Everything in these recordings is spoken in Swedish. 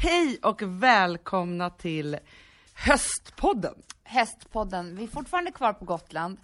Hej och välkomna till Höstpodden. Hästpodden. Vi är fortfarande kvar på Gotland.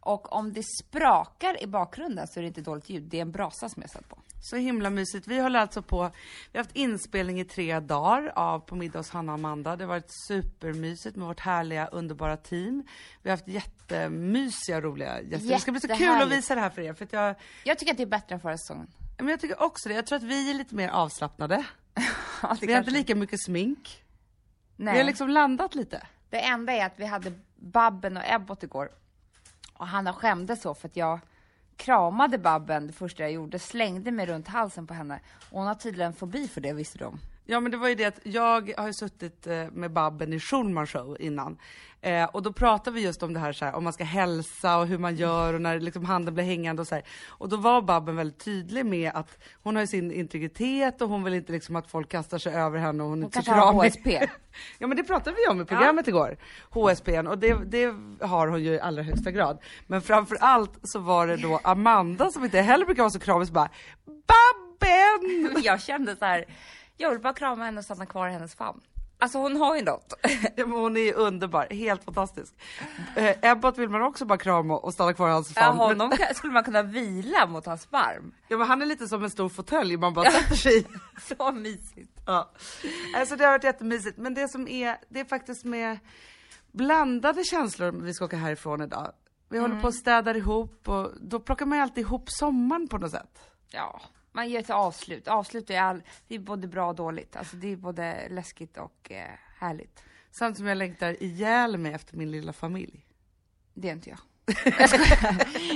Och om det sprakar i bakgrunden så är det inte dåligt ljud. Det är en brasa som jag satt på. Så himla mysigt. Vi håller alltså på, vi har haft inspelning i tre dagar av På middag hos Hanna och Amanda. Det har varit supermysigt med vårt härliga, underbara team. Vi har haft jättemysiga, roliga gäster. Det ska bli så kul att Jättehärligt. visa det här för er. För att jag, Jag tycker att det är bättre än förra säsongen. men jag tycker också det. Jag tror att vi är lite mer avslappnade. Vi har inte kanske- lika mycket smink. Nej. Vi har liksom landat lite. Det enda är att vi hade Babben och Ebbot igår. Och Hanna skämdes så för att jag kramade Babben det första jag gjorde, slängde mig runt halsen på henne. Och hon har tydligen fobi för det, visste du om. Ja men det var ju det att jag har ju suttit eh, med Babben i Schulman show innan. Eh, och då pratade vi just om det här, så här om man ska hälsa och hur man gör och när liksom handen blir hängande och så här. Och då var Babben väldigt tydlig med att hon har ju sin integritet och hon vill inte liksom att folk kastar sig över henne och hon, Hon inte kanske tycker har om HSP. Ja men det pratade vi om i programmet igår. HSPn och det, det har hon ju i allra högsta grad. Men framför allt så var det då Amanda som inte heller brukar vara så kramig som bara Babben! Jag kände så här, jag vill bara krama henne och stanna kvar i hennes famn. Alltså hon har ju något. Ja, men hon är underbar, helt fantastisk. Eh, Ebbot vill man också bara krama och stanna kvar i hans Ja, famn. men, honom kan- skulle man kunna vila mot hans barm. ja, men han är lite som en stor fåtölj man bara sätter sig i. Så mysigt. Ja. Alltså det har varit jättemysigt, men det som är, det är faktiskt med blandade känslor vi ska åka härifrån idag. Vi håller på och städar ihop och då plockar man ju alltid ihop sommaren på något sätt. Ja, man gör ett avslut. Avslut är, all, det är både bra och dåligt. Alltså det är både läskigt och eh, härligt. Samtidigt som jag längtar ihjäl mig efter min lilla familj. Det är inte jag. jag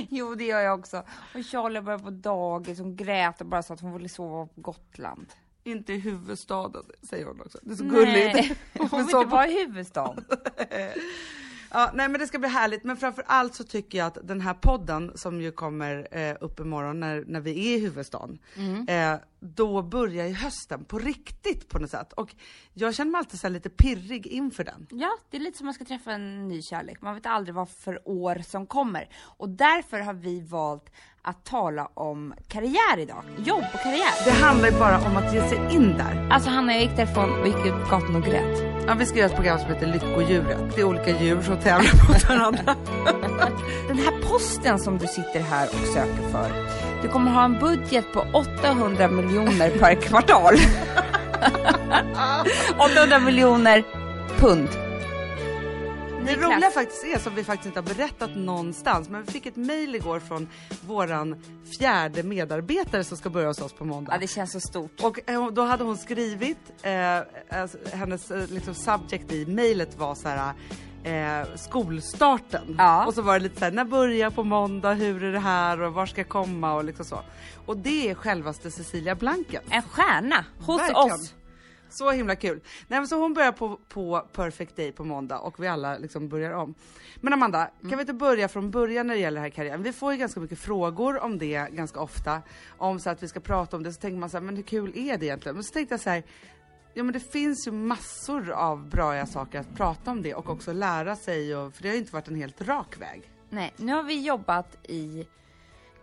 jo, det gör jag också. Och Charlie började på dagis, hon grät och bara sa att hon ville sova på Gotland. Inte i huvudstaden, säger hon också. Det är så gulligt. Nej, hon vill inte vara i huvudstaden. Ja, nej men det ska bli härligt, men framför allt så tycker jag att den här podden som ju kommer eh, upp imorgon när, när vi är i huvudstaden, eh, då börjar ju hösten på riktigt på något sätt. Och jag känner mig alltid så lite pirrig inför den. Ja, det är lite som man ska träffa en ny kärlek. Man vet aldrig vad för år som kommer. Och därför har vi valt att tala om karriär idag. Jobb och karriär. Det handlar ju bara om att ge sig in där. Alltså Hanna, jag gick därifrån och gick ut på gatan och grät. Ja, vi ska göra ett program som heter Lyckodjuret. Det är olika djur som tävlar mot varandra. Den här posten som du sitter här och söker för, du kommer ha en budget på 800 miljoner per kvartal. 800 miljoner pund. Det roliga faktiskt är, som vi faktiskt inte har berättat någonstans, men vi fick ett mail igår från våran fjärde medarbetare som ska börja hos oss på måndag. Ja, det känns så stort. Och eh, då hade hon skrivit, eh, alltså, hennes eh, liksom, subject i mejlet var så här. Eh, skolstarten. Ja. Och så var det lite så här, när börjar på måndag, hur är det här och var ska jag komma och liksom så. Och det är självaste Cecilia Blanken. En stjärna hos Verkligen. oss. Så himla kul. Nej, men så hon börjar på, på Perfect Day på måndag och vi alla liksom börjar om. Men Amanda, kan vi inte börja från början när det gäller den här karriären? Vi får ju ganska mycket frågor om det ganska ofta. Om så att vi ska prata om det, så tänker man så här, men hur kul är det egentligen? Men så tänkte jag så här, ja men det finns ju massor av bra saker att prata om det och också lära sig, och, för det har ju inte varit en helt rak väg. Nej, nu har vi jobbat i,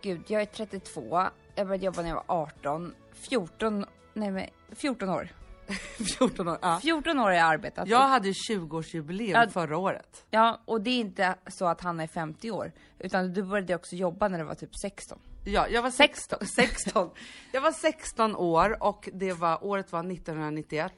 gud, jag är 32, jag började jobba när jag var 18, 14, nej men 14 år. 14 år. Ja. 14 år har jag arbetat. Jag hade ju 20-årsjubileum Ja. förra året. Ja, och det är inte så att han är 50 år, utan du började också jobba när du var typ 16. Ja, jag var 16. 16. Jag var 16 år och det var, året var 1991.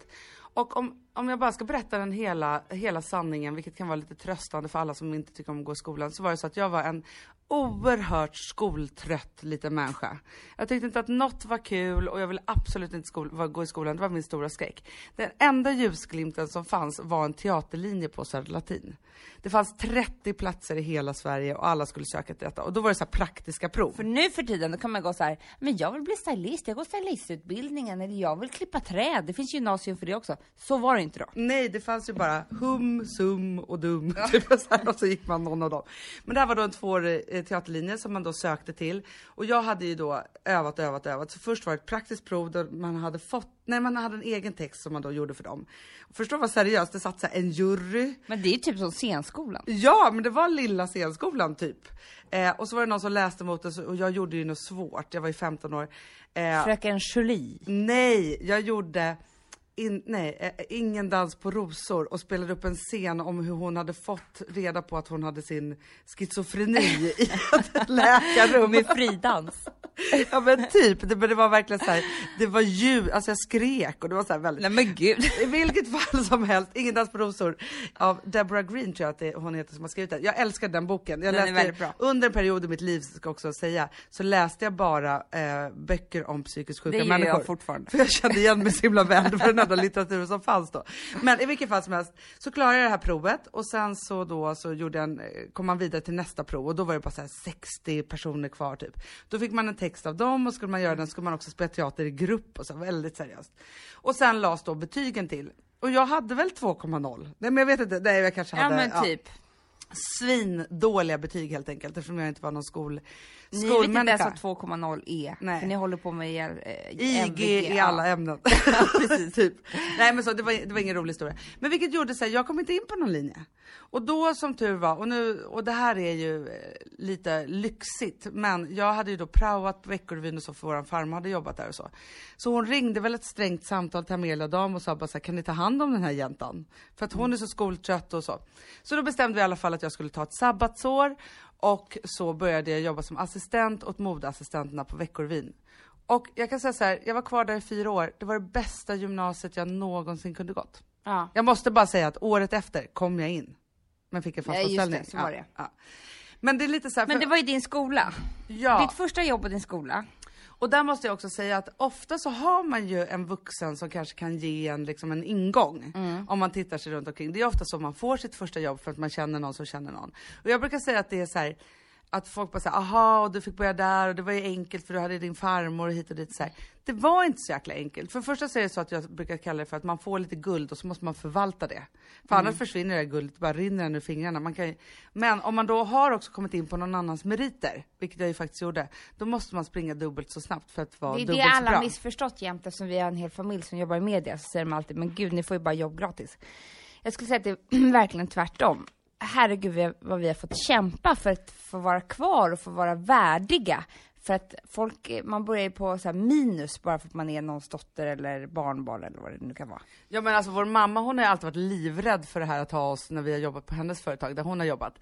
Och om, om jag bara ska berätta den hela, hela sanningen, vilket kan vara lite tröstande för alla som inte tycker om att gå i skolan, så var det så att jag var en oerhört skoltrött liten människa. Jag tyckte inte att något var kul och jag ville absolut inte skol, gå i skolan, det var min stora skräck. Den enda ljusglimten som fanns var en teaterlinje på Södra Latin. Det fanns 30 platser i hela Sverige och alla skulle söka till detta och då var det så här praktiska prov. För nu för tiden då kan man gå så här, men jag vill bli stylist, jag går stylistutbildningen, eller jag vill klippa träd, det finns gymnasium för det också. Så var det inte då. Nej, det fanns ju bara hum, sum och dum. Typ så här, och så gick man någon av dem. Men det här var då en tvåårig teaterlinje som man då sökte till. Och jag hade ju då övat, övat, övat. Så först var det ett praktiskt prov där man hade fått, nej man hade en egen text som man då gjorde för dem. Förstå vad seriöst, det satt så en jury. Men det är ju typ som scenskolan. Ja, men det var lilla scenskolan typ. Eh, och så var det någon som läste mot så- och jag gjorde ju något svårt. Jag var ju 15 år. Eh, Fröken Julie. Nej, jag gjorde in, nej, eh, ingen dans på rosor och spelade upp en scen om hur hon hade fått reda på att hon hade sin schizofreni i ett läkarrum. Med fridans. Ja men typ, det, men det var verkligen så här, det var ljud, alltså jag skrek och det var så väldigt Nej men gud. i vilket fall som helst, Ingen dans på rosor av Deborah Green tror jag att det, hon heter som har skrivit den. Jag älskar den boken. Jag Den är läste, väldigt bra. Under en period i mitt liv, ska jag också säga, så läste jag bara eh, böcker om psykiskt sjuka Det gör jag människor. fortfarande. För jag kände igen mig så himla väl, var den enda litteraturen som fanns då. Men i vilket fall som helst så klarade jag det här provet och sen så då så gjorde jag en, kom man vidare till nästa prov och då var det bara så här 60 personer kvar typ. Då fick man en text av dem och skulle man göra den skulle man också spela teater i grupp och så väldigt seriöst. Och sen lades då betygen till. Och jag hade väl 2,0 Nej men jag vet inte, nej jag kanske Ja hade men typ. svindåliga betyg helt enkelt eftersom jag inte var någon skol, Ni vet inte ens skolmänniska. vad 2,0 är. Nej. För ni håller på med eh, IG i alla ämnen. Precis, typ. Nej men så, det var, det var ingen rolig historia. Men vilket gjorde så här, jag kom inte in på någon linje. Och då som tur var, och, nu, och det här är ju eh, lite lyxigt, men jag hade ju då praoat på Veckorevyn och så för våran farmor hade jobbat där och så. Så hon ringde väl ett strängt samtal till Amelia Dam och sa bara så här, kan ni ta hand om den här jäntan? För att hon är så skoltrött och så. Så då bestämde vi i alla fall att jag skulle ta ett sabbatsår och så började jag jobba som assistent åt modeassistenterna på Veckorevyn. Och jag kan säga så här, jag var kvar där i fyra år. Det var det bästa gymnasiet jag någonsin kunde gått. Ja. Jag måste bara säga att året efter kom jag in. Men fick en fast Ja, just det, anställning. så var det. Ja. Men det är lite så här, Men det var ju din skola. ja. Ditt första jobb på din skola. Och där måste jag också säga att ofta så har man ju en vuxen som kanske kan ge en liksom en ingång. Om man tittar sig runt omkring. Det är ofta så man får sitt första jobb för att man känner någon som känner någon. Och jag brukar säga att det är så här att folk bara säger aha och du fick börja där och det var ju enkelt för du hade din farmor och hit och dit så här. Det var inte så jäkla enkelt. För det första så är det så att jag brukar kalla det för att man får lite guld och så måste man förvalta det. För annars försvinner det guldet, det bara rinner den ur fingrarna. Man kan ju... Men om man då har också kommit in på någon annans meriter, vilket jag ju faktiskt gjorde, då måste man springa dubbelt så snabbt för att vara Det är dubbelt det så alla bra. missförstått jämt eftersom vi har en hel familj som jobbar i media så säger de alltid men gud ni får ju bara jobb gratis. Jag skulle säga att det är verkligen tvärtom. Herregud vad vi har fått kämpa för att få vara kvar och få vara värdiga. För att folk, man börjar ju på så minus bara för att man är någons dotter eller barnbarn eller vad det nu kan vara. Ja men alltså vår mamma hon har ju alltid varit livrädd för det här att ha oss när vi har jobbat på hennes företag där hon har jobbat.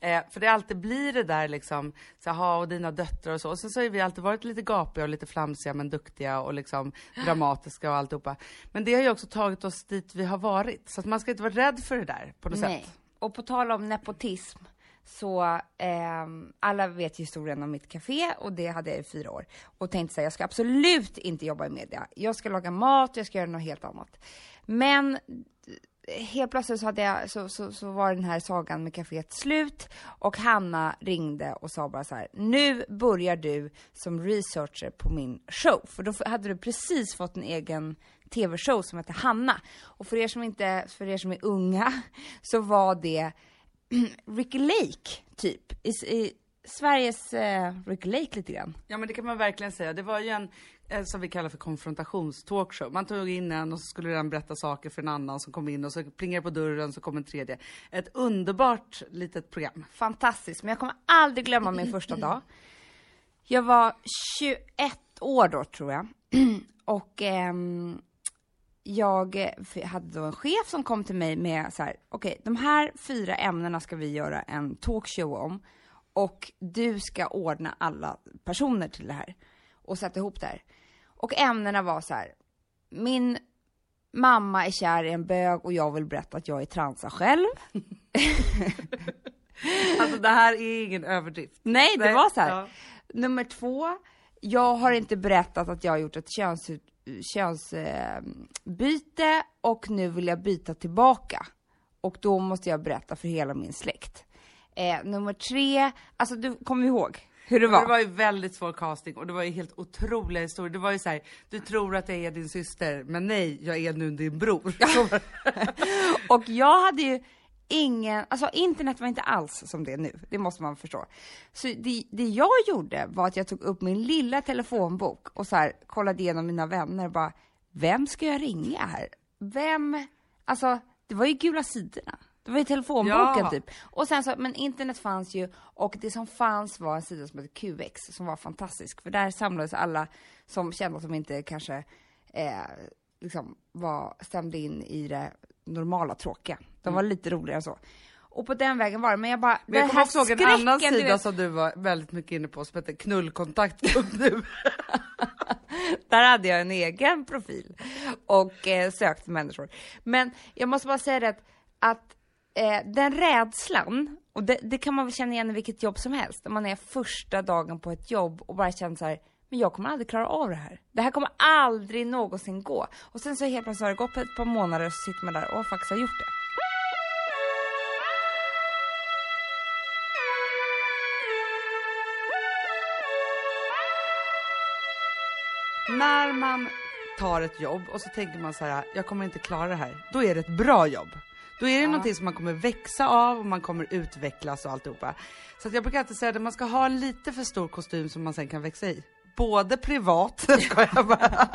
Eh, för det alltid blir det där liksom, så ha och dina döttrar och så. Och sen så har vi alltid varit lite gapiga och lite flamsiga men duktiga och liksom dramatiska och alltihopa. Men det har ju också tagit oss dit vi har varit. Så att man ska inte vara rädd för det där på något Nej. sätt. Och på tal om nepotism, så eh, alla vet ju historien om mitt café och det hade jag i fyra år. Och tänkte säga, jag ska absolut inte jobba i media. Jag ska laga mat, jag ska göra något helt annat. Men helt plötsligt så, hade jag, så, så, så var den här sagan med kaféet slut och Hanna ringde och sa bara så här, nu börjar du som researcher på min show. För då hade du precis fått en egen tv-show som heter Hanna. Och för er som inte, för er som är unga, så var det Ricky Lake, typ. I, i Sveriges eh, Ricky Lake lite grann. Ja men det kan man verkligen säga. Det var ju en, eh, som vi kallar för konfrontationstalkshow. Man tog in en och så skulle den berätta saker för en annan som kom in och så plingade på dörren så kom en tredje. Ett underbart litet program. Fantastiskt, men jag kommer aldrig glömma min första dag. Jag var 21 år då, tror jag. Och ehm, jag hade då en chef som kom till mig med så här, okej, de här fyra ämnena ska vi göra en talkshow om. Och du ska ordna alla personer till det här. Och sätta ihop det här. Och ämnena var så här, min mamma är kär i en bög och jag vill berätta att jag är transa själv. Alltså det här är ingen överdrift. Nej, det Nej, var så här. ja. Nummer två, jag har inte berättat att jag har gjort ett könsbyte köns, byte och nu vill jag byta tillbaka. Och då måste jag berätta för hela min släkt. Eh, nummer tre, alltså du kommer ihåg hur det var? Det var ju väldigt svår casting och det var ju helt otroliga historier. Det var ju så här, du tror att jag är din syster, men nej, jag är nu din bror. Och jag hade ju ingen, alltså internet var inte alls som det är nu, det måste man förstå. Så det, det jag gjorde var att jag tog upp min lilla telefonbok och så här kollade igenom mina vänner och bara, vem ska jag ringa här? Vem, alltså det var ju gula sidorna. Det var ju telefonboken Ja. typ. Och sen så, men internet fanns ju och det som fanns var en sida som hette QX som var fantastisk. För där samlades alla som kände att de inte kanske eh, liksom var, stämde in i det normala tråkiga. De var lite roligare så. Och på den vägen var det, men jag bara, Men jag kommer också ihåg en annan sida vet, som du var väldigt mycket inne på som hette knullkontakt.nu. Där hade jag en egen profil och eh, sökte människor. Men jag måste bara säga det att, att eh, den rädslan, och det, det kan man väl känna igen i vilket jobb som helst, om man är första dagen på ett jobb och bara känner så här, men jag kommer aldrig klara av det här. Det här kommer aldrig någonsin gå. Och sen så helt plötsligt har det gått ett par månader och så sitter man där och faktiskt har gjort det. När man tar ett jobb och så tänker man så här, jag kommer inte klara det här. Då är det ett bra jobb. Då är det Ja. någonting som man kommer växa av och man kommer utvecklas och alltihopa. Så att jag brukar alltid säga att man ska ha lite för stor kostym som man sen kan växa i. Både privat, ska jag bara.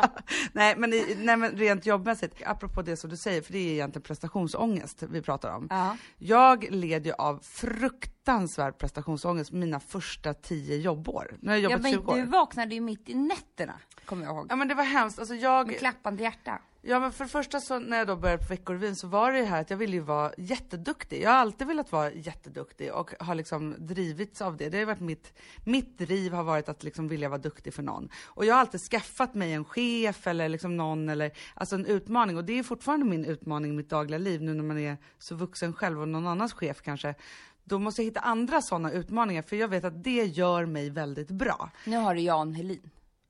nej, men i, nej men rent jobbmässigt, apropå det som du säger, för det är egentligen prestationsångest vi pratar om. Ja. Jag led ju av fruktansvärd prestationsångest mina första tio jobbår. Nu har jag Ja, jobbat 20 men år. du vaknade ju mitt i nätterna, kommer jag ihåg. Ja men det var hemskt, alltså jag... Med klappande hjärta. Ja men för det första så när jag då började på Veckorevyn så var det ju här att jag ville ju vara jätteduktig. Jag har alltid velat vara jätteduktig och har liksom drivits av det. Det har varit mitt, mitt driv har varit att liksom vilja vara duktig för någon. Och jag har alltid skaffat mig en chef eller liksom någon eller, alltså en utmaning och det är fortfarande min utmaning i mitt dagliga liv nu när man är så vuxen själv och någon annans chef kanske. Då måste jag hitta andra sådana utmaningar för jag vet att det gör mig väldigt bra. Nu har du Jan Helin.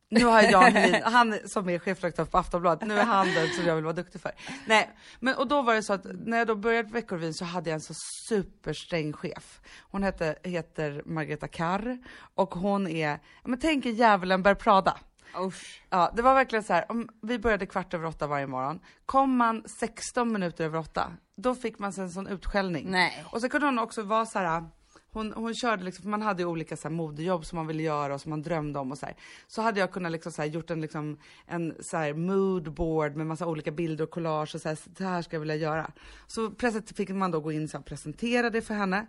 Nu har jag Helin, han som är chefredaktör på Aftonbladet, nu är han den som jag vill vara duktig för. Nej, men och då var det så att när jag då började på Veckorevyn så hade jag en så supersträng chef. Hon hette, heter Margareta Karr och hon är, men tänk er djävulen bär Prada. Usch. Ja, det var verkligen så här, om vi började kvart över åtta varje morgon. Kom man 16 minuter över åtta, då fick man sig en sån utskällning. Nej. Och så kunde hon också vara så här. Hon, hon körde liksom, för man hade ju olika så här, modejobb som man ville göra och som man drömde om och så här. Så hade jag kunnat liksom så här, gjort en liksom, en så här moodboard med massa olika bilder och collage och så här, så här ska jag vilja göra. Så plötsligt fick man då gå in och presentera det för henne.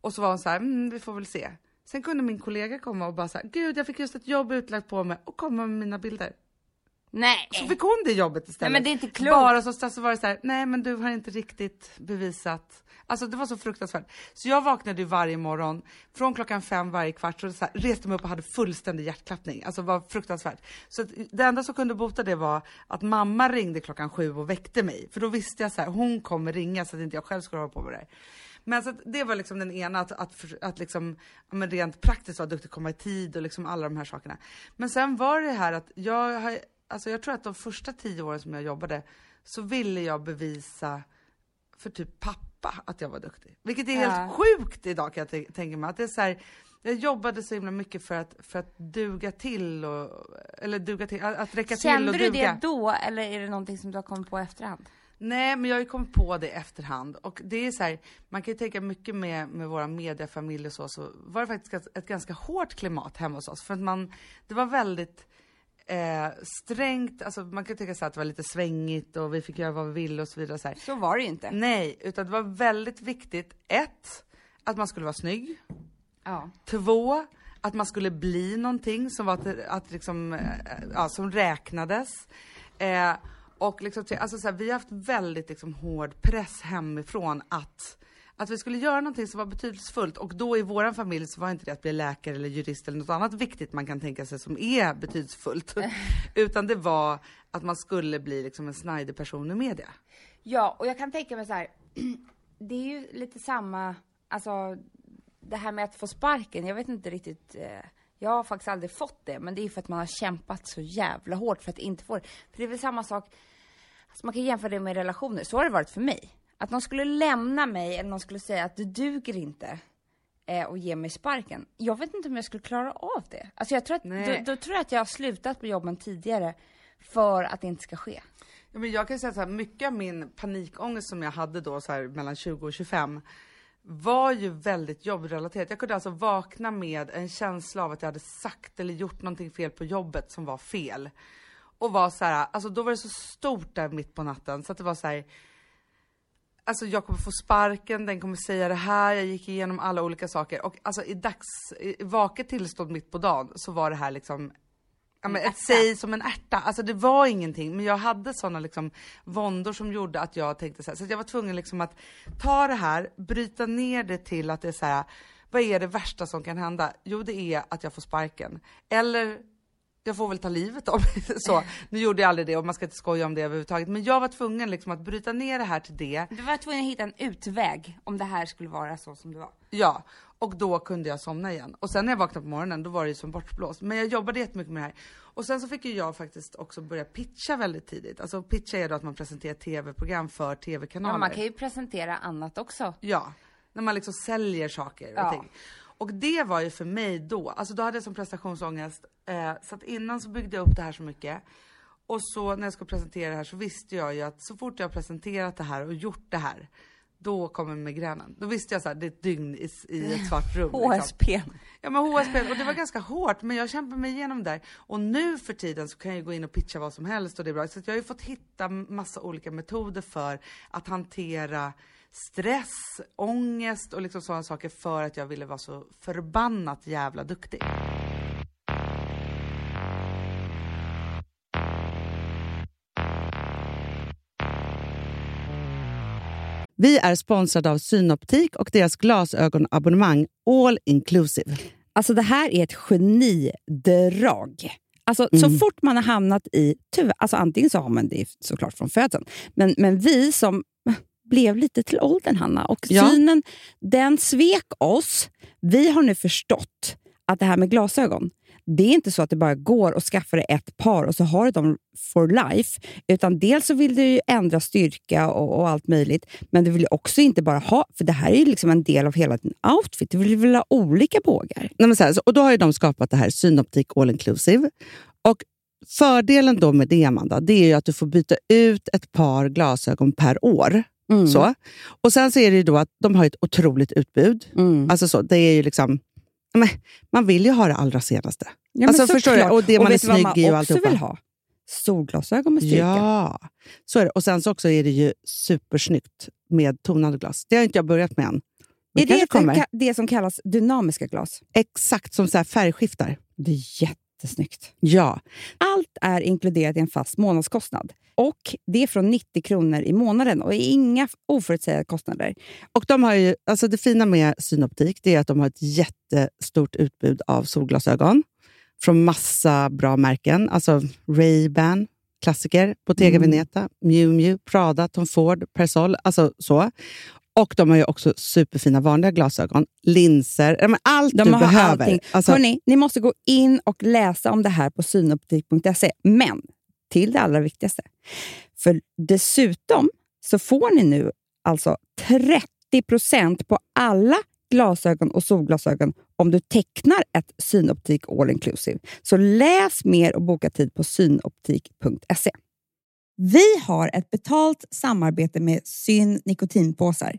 Och så var hon så här, mm, vi får väl se. Sen kunde min kollega komma och bara så här, gud jag fick just ett jobb utlagt på mig och komma med mina bilder. Nej. Så fick hon det jobbet istället. Nej, men det är inte klokt. Bara så, så var det så här, nej men du har inte riktigt bevisat. Alltså det var så fruktansvärt. Så jag vaknade ju varje morgon från klockan fem varje kvart så, så här, reste mig upp och hade fullständig hjärtklappning. Alltså det var fruktansvärt. Så att det enda som kunde bota det var att mamma ringde klockan sju och väckte mig. För då visste jag så här, hon kommer ringa så att inte jag själv skulle hålla på med det här. Men så det var liksom den ena, att, att, att liksom, men rent praktiskt vara duktig, komma i tid och liksom alla de här sakerna. Men sen var det här att jag har, alltså jag tror att de första tio åren som jag jobbade så ville jag bevisa för typ pappa att jag var duktig. Vilket är helt sjukt idag kan jag tänka mig. Att det är så här, jag jobbade så himla mycket för att, för att duga till och, eller duga till, att att räcka till Kände och du duga. det då eller är det någonting som du har kommit på efterhand? Nej, men jag har ju kommit på det i efterhand och det är så här, man kan ju tänka mycket med, med våra mediafamilj och så, så var det faktiskt ett ganska hårt klimat hemma hos oss för att man, det var väldigt eh, strängt, alltså man kan tänka sig att det var lite svängigt och vi fick göra vad vi ville och så vidare så här. Så var det ju inte. Nej, utan det var väldigt viktigt, ett, att man skulle vara snygg, Ja. Två, att man skulle bli någonting som var att, att liksom, eh, ja, som räknades. Eh, och liksom, alltså så här, vi har haft väldigt liksom hård press hemifrån att att vi skulle göra någonting som var betydelsefullt och då i våran familj så var inte det att bli läkare eller jurist eller något annat viktigt man kan tänka sig som är betydelsefullt. Utan det var att man skulle bli liksom en snajdig person i media. Ja, och jag kan tänka mig så här. Det är ju lite samma, alltså det här med att få sparken. Jag vet inte riktigt. Eh, jag har faktiskt aldrig fått det, men det är ju för att man har kämpat så jävla hårt för att inte få det. För det är väl samma sak. Alltså man kan jämföra det med relationer. Så har det varit för mig. Att någon skulle lämna mig eller någon skulle säga att du duger inte eh, och ge mig sparken. Jag vet inte om jag skulle klara av det. Alltså jag tror att, då, då tror jag att jag har slutat på jobben tidigare för att det inte ska ske. Ja, men jag kan säga så här, mycket av min panikångest som jag hade då så här, mellan 20 och 25 var ju väldigt jobbrelaterat. Jag kunde alltså vakna med en känsla av att jag hade sagt eller gjort någonting fel på jobbet som var fel. Och var så här, alltså då var det så stort där mitt på natten så att det var så här. Alltså jag kommer få sparken, den kommer säga det här, jag gick igenom alla olika saker och alltså i dags, i vaket tillstånd mitt på dagen så var det här liksom ja, men ett säg som en ärta. Alltså det var ingenting, men jag hade sådana liksom våndor som gjorde att jag tänkte så här, så jag var tvungen liksom att ta det här, bryta ner det till att det är så här, vad är det värsta som kan hända? Jo, det är att jag får sparken. Eller jag får väl ta livet av mig. Så, nu gjorde jag aldrig det och man ska inte skoja om det överhuvudtaget. Men jag var tvungen liksom att bryta ner det här till det. Du var tvungen att hitta en utväg om det här skulle vara så som det var. Ja, och då kunde jag somna igen. Och sen när jag vaknade på morgonen, då var det ju som bortblåst. Men jag jobbade jättemycket med det här. Och sen så fick ju jag faktiskt också börja pitcha väldigt tidigt. Alltså pitcha är då att man presenterar tv-program för tv-kanaler. Ja, man kan ju presentera annat också. Ja, när man liksom säljer saker och Ja. ting. Och det var ju för mig då, alltså då hade jag som prestationsångest. Eh, så att innan så byggde jag upp det här så mycket. Och så när jag skulle presentera det här så visste jag ju att så fort jag har presenterat det här och gjort det här, då kommer migränen. Då visste jag så här, det är ett dygn i, i ett svart rum. liksom. HSP. Ja men HSP, och det var ganska hårt men jag kämpade mig igenom där. Och nu för tiden så kan jag ju gå in och pitcha vad som helst och det är bra. Så jag har ju fått hitta massa olika metoder för att hantera stress, ångest och liksom sådana saker för att jag ville vara så förbannat jävla duktig. Vi är sponsrade av Synoptik och deras glasögonabonnemang All Inclusive. Alltså det här är ett genidrag. Alltså, Så Mm. fort man har hamnat i... Tyvärr, alltså antingen så har man det såklart från födseln, men, men vi som blev lite till åldern, Hanna, och Ja. synen den svek oss. Vi har nu förstått att det här med glasögon, det är inte så att det bara går att skaffa dig ett par och så har du dem for life. Utan dels så vill du ändra styrka och, och allt möjligt, men du vill också inte bara ha, för det här är ju liksom en del av hela din outfit. Du vill väl ha olika bågar? Nej, så här, och då har ju de skapat det här Synoptik All Inclusive. Och fördelen då med det, Amanda, det är ju att du får byta ut ett par glasögon per år. Mm. Så. Och Sen så är det ju då att de har ett otroligt utbud. Mm. Alltså så, det är ju liksom... Men, man vill ju ha det allra senaste. Ja, Alltså, förstår du? Och det man är snygg man i och alltihopa. vill ha? Solglasögon med styrka. Ja, så är det. Och sen så också är det ju supersnyggt med tonade glas. Det har inte jag börjat med än. Men Är det ka- det som kallas dynamiska glas? Exakt som så färgskiftar. Det är jättesnyggt. Ja, Allt är inkluderat i en fast månadskostnad. Och Det är från 90 kronor i månaden och inga oförutsägbara kostnader. och de har ju, alltså det fina med Synoptik det är att de har ett jättestort utbud av solglasögon från massa bra märken. Alltså Ray-Ban, klassiker, Bottega Mm. Veneta, Miu Miu, Prada, Tom Ford, Persol. Alltså så. Och de har ju också superfina vanliga glasögon, linser, allt De du behöver. Alltså, Hörrni, ni måste gå in och läsa om det här på synoptik.se. Men till det allra viktigaste. För dessutom så får ni nu alltså 30% på alla glasögon och solglasögon om du tecknar ett Synoptik All Inclusive. Så läs mer och boka tid på synoptik.se. Vi har ett betalt samarbete med Syn nikotinpåsar.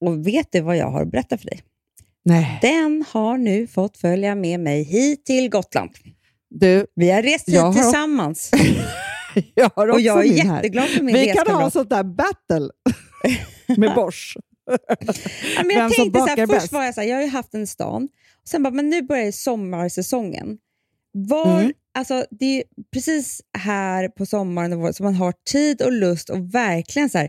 Och vet du vad jag har att berätta för dig? Nej. Den har nu fått följa med mig hit till Gotland. Du, Vi har rest hit har- tillsammans jag har också och jag är min jätteglad för min Vi kan ha sånt där battle med Bosch. Ja, men Vem jag som tänkte så här, först bäst. var jag så här, jag har ju haft en stan. Och sen bara, men nu börjar sommarsäsongen. Var, Mm. alltså, det är precis här på sommaren och våren som man har tid och lust och verkligen så här,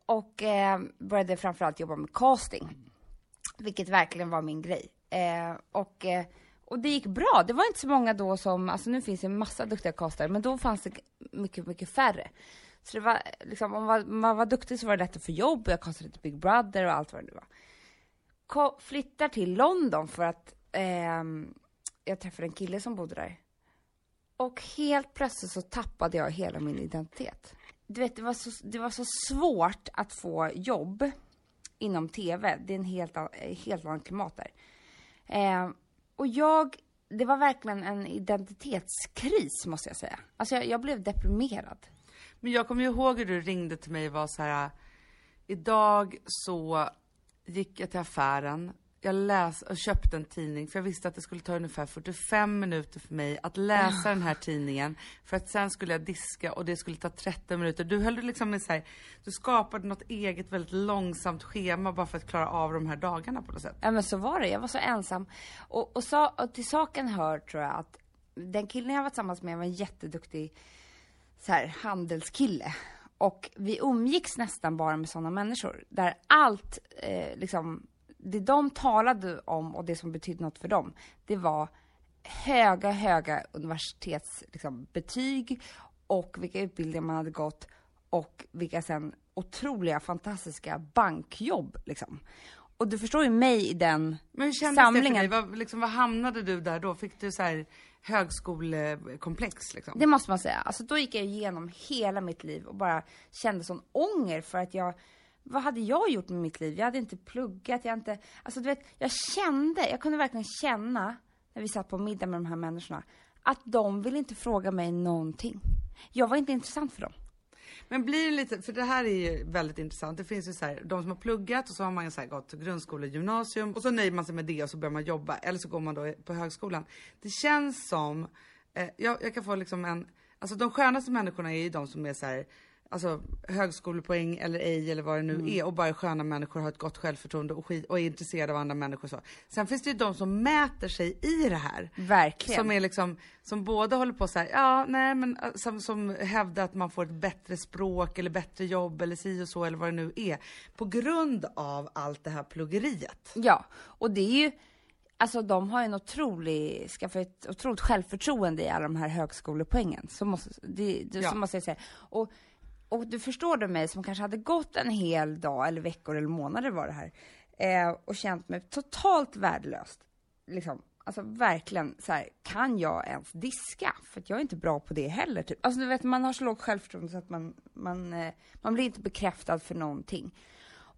och eh, började framförallt jobba med casting. Vilket verkligen var min grej. Eh, och, eh, och det gick bra. Det var inte så många då som, alltså nu finns det en massa duktiga castare, men då fanns det mycket, mycket färre. Så det var liksom, om man var, man var duktig så var det lätt att få jobb. Jag castade till Big Brother och allt vad det nu var. Ko- flyttar till London för att eh, jag träffade en kille som bodde där. Och helt plötsligt så tappade jag hela min identitet. Du vet, det var så, det var så svårt att få jobb inom TV. Det är en helt, an- eh, helt annat klimat där. Eh, och jag, det var verkligen en identitetskris måste jag säga. Alltså jag, jag blev deprimerad. Men jag kommer ju ihåg hur du ringde till mig och var så här. Idag så gick jag till affären. Jag läs och köpte en tidning för jag visste att det skulle ta ungefär 45 minuter för mig att läsa den här tidningen. För att sen skulle jag diska och det skulle ta 30 minuter. Du höll liksom med så här, du skapade något eget väldigt långsamt schema bara för att klara av de här dagarna på något sätt. Ja men så var det, jag var så ensam. Och, och, sa, och till saken hör tror jag att den killen jag var tillsammans med var en jätteduktig så här, handelskille. Och vi umgicks nästan bara med sådana människor. Där allt, eh, liksom, det de talade om och det som betydde något för dem, det var höga, höga universitetsbetyg liksom, betyg och vilka utbildningar man hade gått och vilka sen otroliga, fantastiska bankjobb liksom. Och du förstår ju mig i den Men hur kändes det samlingen. för dig? Vad, liksom, vad hamnade du där då? Fick du så här högskolekomplex liksom? Det måste man säga. Alltså då gick jag igenom hela mitt liv och bara kände sån ånger för att jag, vad hade jag gjort med mitt liv? Jag hade inte pluggat, jag inte, alltså du vet, jag kände, jag kunde verkligen känna när vi satt på middag med de här människorna, att de ville inte fråga mig någonting. Jag var inte intressant för dem. Men blir det lite, för det här är ju väldigt intressant. Det finns ju så här, de som har pluggat och så har man så här gått grundskola, gymnasium och så nöjer man sig med det och så börjar man jobba. Eller så går man då på högskolan. Det känns som, eh, jag, jag kan få liksom en, alltså de skönaste människorna är ju de som är så här, alltså högskolepoäng eller ej eller vad det nu är och bara är sköna människor, har ett gott självförtroende och, skit, och är intresserade av andra människor så. Sen finns det ju de som mäter sig i det här. Verkligen. Som är liksom, som både håller på så här, ja nej men äh, som, som hävdar att man får ett bättre språk eller bättre jobb eller si och så eller vad det nu är. På grund av allt det här pluggeriet. Ja, och det är ju, alltså de har ju en otrolig, skaffat ett otroligt självförtroende i alla de här högskolepoängen. Så måste, det, det, Ja. så måste jag säga. Och, och du förstår du mig som kanske hade gått en hel dag eller veckor eller månader var det här eh, och känt mig totalt värdelöst. Liksom, alltså verkligen så här, kan jag ens diska? För att jag är inte bra på det heller. Typ. Alltså du vet, man har så lågt självförtroende så att man, man, eh, man blir inte bekräftad för någonting.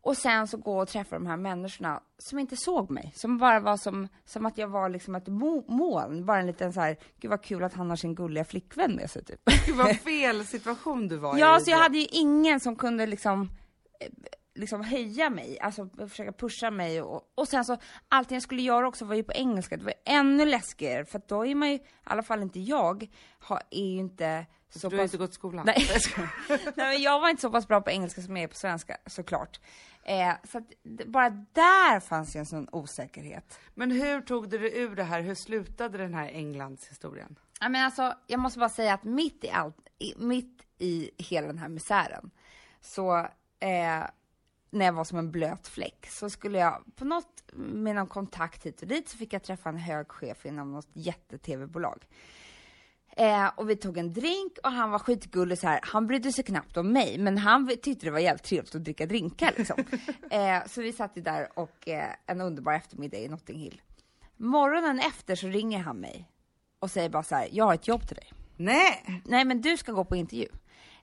Och sen så gå och träffa de här människorna som inte såg mig. Som bara var som, som att jag var liksom ett mo- moln. Bara en liten så här, gud vad kul att han har sin gulliga flickvän med sig typ. Gud vad fel situation du var i. Ja, så jag hade ju ingen som kunde liksom eh, liksom heja mig, alltså försöka pusha mig och, och sen så allting jag skulle göra också var ju på engelska, det var ännu läskigare för att då är man ju, i alla fall inte jag, har, är ju inte så Du har pass... inte gått i skolan? Nej. Nej men jag var inte så pass bra på engelska som jag är på svenska såklart. Eh, så att bara där fanns ju en sån osäkerhet. Men hur tog du dig ur det här? Hur slutade den här Englands historien? Ja, men alltså, jag måste bara säga att mitt i allt, i, mitt i hela den här misären, så eh, när jag var som en blöt fläck, så skulle jag på något, med någon kontakt hit och dit, så fick jag träffa en hög chef inom något jätte-tv-bolag. Eh, och vi tog en drink och han var skitgullig så här. Han brydde sig knappt om mig, men han tyckte det var jävligt trevligt att dricka drinkar liksom. eh, så vi satt ju där och eh, en underbar eftermiddag i Notting Hill. Morgonen efter så ringer han mig och säger bara så här, jag har ett jobb till dig. Nej! Nej men du ska gå på intervju.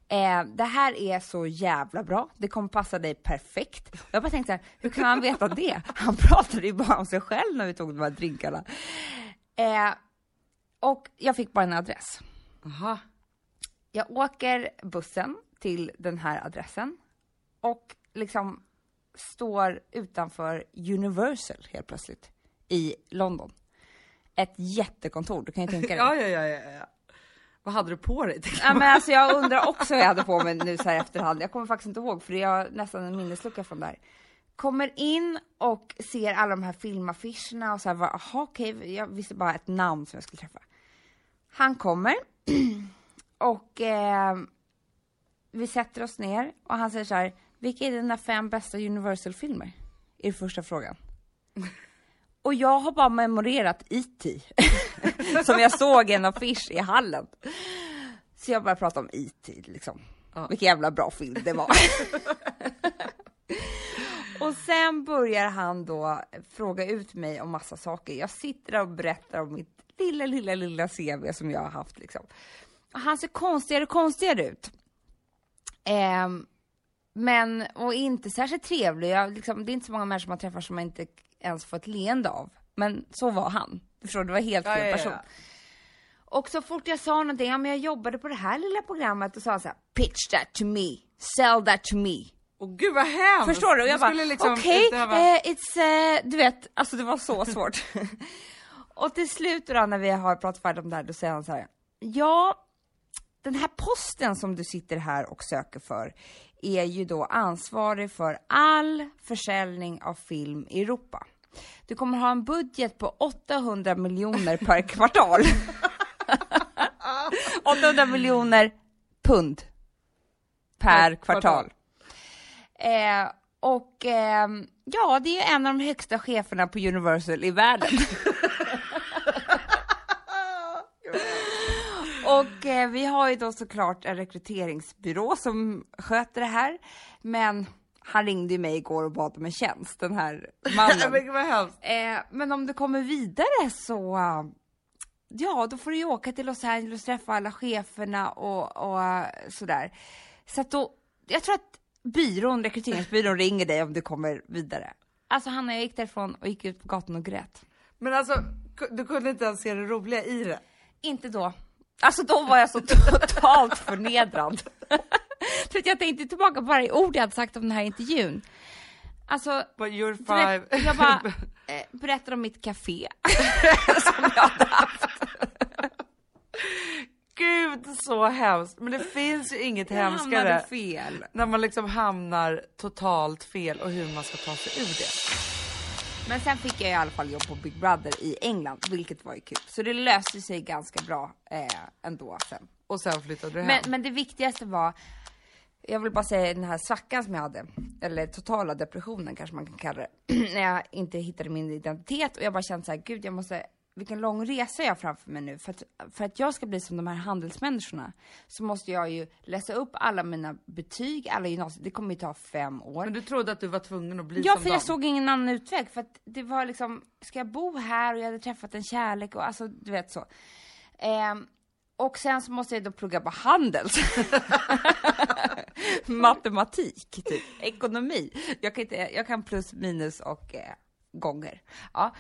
Eh, det här är så jävla bra, det kommer passa dig perfekt. Jag bara tänkte så här, hur kan han veta det? Han pratade ju bara om sig själv när vi tog de här drinkarna. Eh, och jag fick bara en adress. Aha. Jag åker bussen till den här adressen och liksom står utanför Universal helt plötsligt i London. Ett jättekontor, du kan ju tänka dig. Ja, ja, ja, ja. Vad hade du på dig? Ja, men alltså jag undrar också vad jag hade på mig nu så här efterhand. Jag kommer faktiskt inte ihåg för jag har nästan en minneslucka från där. Kommer in och ser alla de här filmaffischerna och så här, aha, okej, jag visste bara ett namn som jag skulle träffa. Han kommer och eh, vi sätter oss ner och han säger så här, vilka är dina fem bästa Universal-filmer? Är första frågan. Och jag har bara memorerat E.T. som jag såg en affisch i hallen. Så jag började prata om E.T. liksom. Ja. Vilken jävla bra film det var. och sen börjar han då fråga ut mig om massa saker. Jag sitter där och berättar om mitt lilla, lilla, lilla CV som jag har haft liksom. Och han ser konstigare och konstigare ut. Ehm, men, och inte särskilt trevlig. Jag, liksom, det är inte så många människor man träffar som man inte ens får ett leende av. Men så var han. Du förstår, det var helt Ja, fel ja, ja. person. Och så fort jag sa någonting, ja men jag jobbade på det här lilla programmet och sa så här, pitch that to me, sell that to me. Åh gud vad hemskt! Förstår du? Och jag bara, liksom okej, utöva- eh, it's, eh, du vet, alltså det var så svårt. och till slut då när vi har pratat färdigt om det här, då säger han så här, ja, den här posten som du sitter här och söker för är ju då ansvarig för all försäljning av film i Europa. Du kommer ha en budget på 800 miljoner per kvartal. 800 miljoner pund per Per kvartal. kvartal. Eh, och ehm, ja, det är en av de högsta cheferna på Universal i världen. och eh, vi har ju då såklart en rekryteringsbyrå som sköter det här. Men han ringde ju mig igår och bad om en tjänst, den här mannen. Men gud vad hemskt! Eh, men om du kommer vidare så, uh, ja då får du ju åka till Los Angeles och träffa alla cheferna och, och uh, sådär. Så att då, jag tror att byrån, rekryteringsbyrån ringer dig om du kommer vidare. Alltså Hanna, jag gick därifrån och gick ut på gatan och grät. Men alltså, du kunde inte ens se det roliga i det? Inte då. Alltså då var jag så totalt förnedrad. För att jag tänkte tillbaka på varje ord jag hade sagt om den här intervjun. Alltså, But you're five. jag bara eh, berättar om mitt café som jag hade haft. Gud så hemskt! Men det finns ju inget Jag hemskare fel. när man liksom hamnar totalt fel och hur man ska ta sig ur det. Men sen fick jag i alla fall jobb på Big Brother i England, vilket var ju kul. Så det löste sig ganska bra eh, ändå sen. Och sen flyttade du hem. Men, men det viktigaste var, jag vill bara säga den här svackan som jag hade, eller totala depressionen kanske man kan kalla det, när jag inte hittade min identitet och jag bara kände så här, gud jag måste, vilken lång resa jag har framför mig nu. För att, för att jag ska bli som de här handelsmänniskorna så måste jag ju läsa upp alla mina betyg, alla gymnasier, det kommer ju ta fem år. Men du trodde att du var tvungen att bli Ja, som för dem? jag såg ingen annan utväg. För att det var liksom, ska jag bo här och jag hade träffat en kärlek och alltså, du vet så. Ehm, och sen så måste jag då plugga på Handels. Matematik, typ. Ekonomi. Jag kan, inte, jag kan plus, minus och eh, gånger. Ja.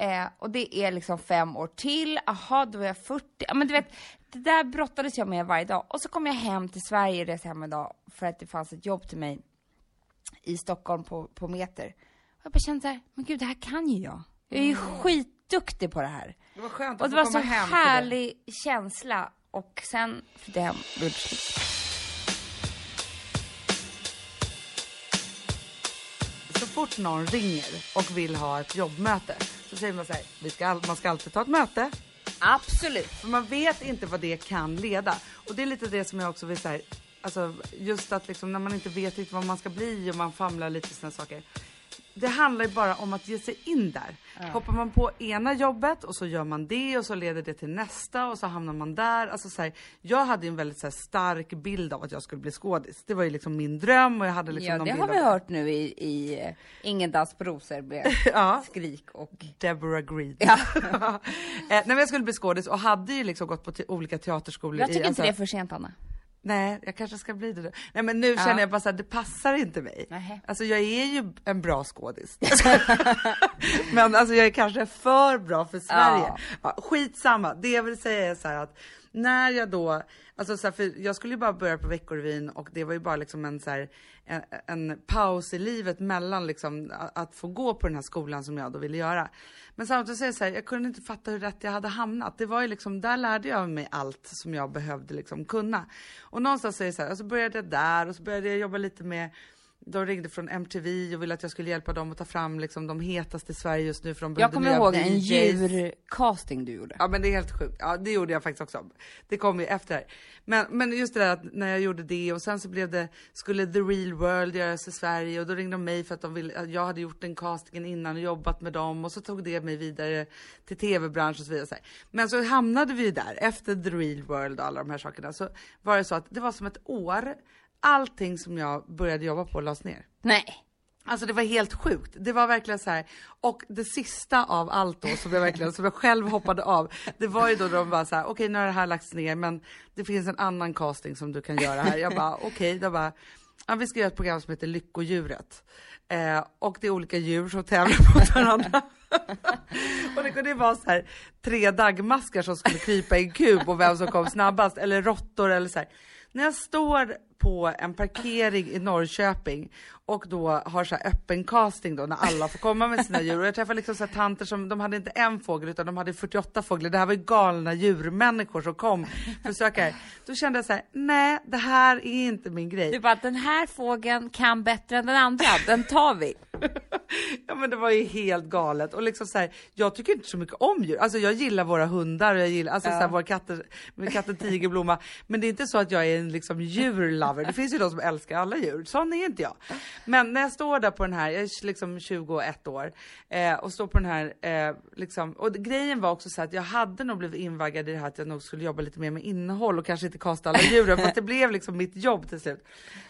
Eh, och det är liksom fem år till. Aha, då är jag 40. Ja, men du vet, det där brottades jag med varje dag. Och så kom jag hem till Sverige, reste hem en dag för att det fanns ett jobb till mig i Stockholm på, på Meter. Och jag bara kände så här, men gud det här kan ju jag. Jag är ju skitduktig på det här. Det var skönt Och att det få var så komma hem det. härlig känsla. Och sen flyttade jag hem och gjorde slut. Så fort någon ringer och vill ha ett jobbmöte så säger man så här, vi ska, man ska alltid ta ett möte. Absolut. För man vet inte vad det kan leda. Och det är lite det som jag också vill säga. Alltså just att liksom när man inte vet riktigt vad man ska bli och man famlar lite sådana saker. Det handlar ju bara om att ge sig in där. Hoppar man på ena jobbet och så gör man det och så leder det till nästa och så hamnar man där. Alltså så här, jag hade en väldigt så här, stark bild av att jag skulle bli skådis. Det var ju liksom min dröm och jag hade liksom Ja, det har vi hört nu i, i eh, Ingen dans på rosor med Ja. skrik och... Deborah Green. Ja. eh, nej men jag skulle bli skådis och hade ju liksom gått på olika teaterskolor. Jag i, tycker inte alltså- det är för sent, Anna. Nej, jag kanske ska bli det nu. Nej men nu Ja. känner jag bara såhär, det passar inte mig. Nähä. Alltså jag är ju en bra skådis. men alltså jag är kanske för bra för Sverige. Ja. Ja. skitsamma, det jag vill säga är så att när jag då, alltså så här, för jag skulle ju bara börja på Veckorevyn och det var ju bara liksom en så här, en, en paus i livet mellan liksom att, att få gå på den här skolan som jag då ville göra. Men samtidigt så är det så här, jag kunde inte fatta hur rätt jag hade hamnat. Det var ju liksom, där lärde jag mig allt som jag behövde liksom kunna. Och någonstans är det så här, och så började jag där och så började jag jobba lite med de ringde från MTV och ville att jag skulle hjälpa dem att ta fram liksom de hetaste i Sverige just nu för de Jag kommer ihåg en djurcasting du gjorde. Ja men det är helt sjukt. Ja det gjorde jag faktiskt också. Det kom ju efter. här. Men, men just det där att när jag gjorde det och sen så blev det, skulle The Real World göras i Sverige och då ringde de mig för att de ville, jag hade gjort den castingen innan och jobbat med dem och så tog det mig vidare till tv-branschen och så vidare. Så. Men så hamnade vi ju där efter The Real World och alla de här sakerna så var det så att det var som ett år. Allting som jag började jobba på lades ner. Nej. Alltså det var helt sjukt. Det var verkligen så här. Och det sista av allt då som jag verkligen, som jag själv hoppade av. Det var ju då de bara så här, okej nu har det här lagts ner men det finns en annan casting som du kan göra här. Jag bara okej, då bara, ja, vi ska göra ett program som heter Lyckodjuret. Eh, och det är olika djur som tävlar mot varandra. och det kunde ju vara så här tre dagmaskar som skulle krypa i en kub och vem som kom snabbast eller råttor eller så här. När jag står på en parkering i Norrköping och då har så här öppen casting då när alla får komma med sina djur och jag träffar liksom så tanter som, de hade inte en fågel utan de hade 48 fåglar. Det här var ju galna djurmänniskor som kom för att söka. Då kände jag så här, nej det här är inte min grej. Du bara, den här fågeln kan bättre än den andra, den tar vi. Ja men det var ju helt galet och liksom så här, jag tycker inte så mycket om djur. Alltså jag gillar våra hundar och jag gillar alltså så här, våra katter, katten Tigerblomma. Men det är inte så att jag är en liksom djurlover. Det finns ju de som älskar alla djur. Sån är inte jag. Men när jag står där på den här, jag är liksom 21 år eh, och står på den här eh, liksom och grejen var också så att jag hade nog blivit invaggad i det här att jag nog skulle jobba lite mer med innehåll och kanske inte kasta alla djuren för att det blev liksom mitt jobb till slut.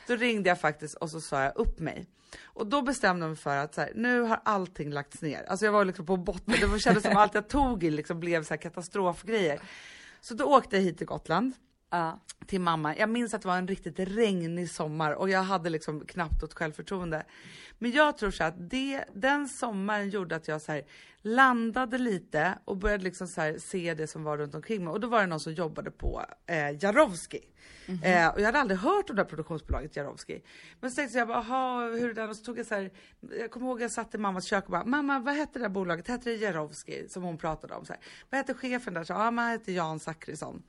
Då ringde jag faktiskt och så sa jag upp mig. Och då bestämde jag mig för att så här, nu har allting lagts ner. Alltså jag var liksom på botten, det kändes som allt jag tog i liksom blev så här katastrofgrejer. Så då åkte jag hit till Gotland Ja. till mamma. Jag minns att det var en riktigt regnig sommar och jag hade liksom knappt något självförtroende. Men jag tror så att det, den sommaren gjorde att jag så landade lite och började liksom så se det som var runt omkring mig. Och då var det någon som jobbade på eh, Jarowski. Eh, och jag hade aldrig hört om det här produktionsbolaget Jarowski. Men så tänkte jag bara, aha, hur är det? Och så tog jag så här, jag kommer ihåg jag satt i mammas kök och bara, mamma vad hette det här bolaget? Hette det Jarowski? Som hon pratade om. Så här. Vad hette chefen där? Så, ja, man hette Jan Zachrisson.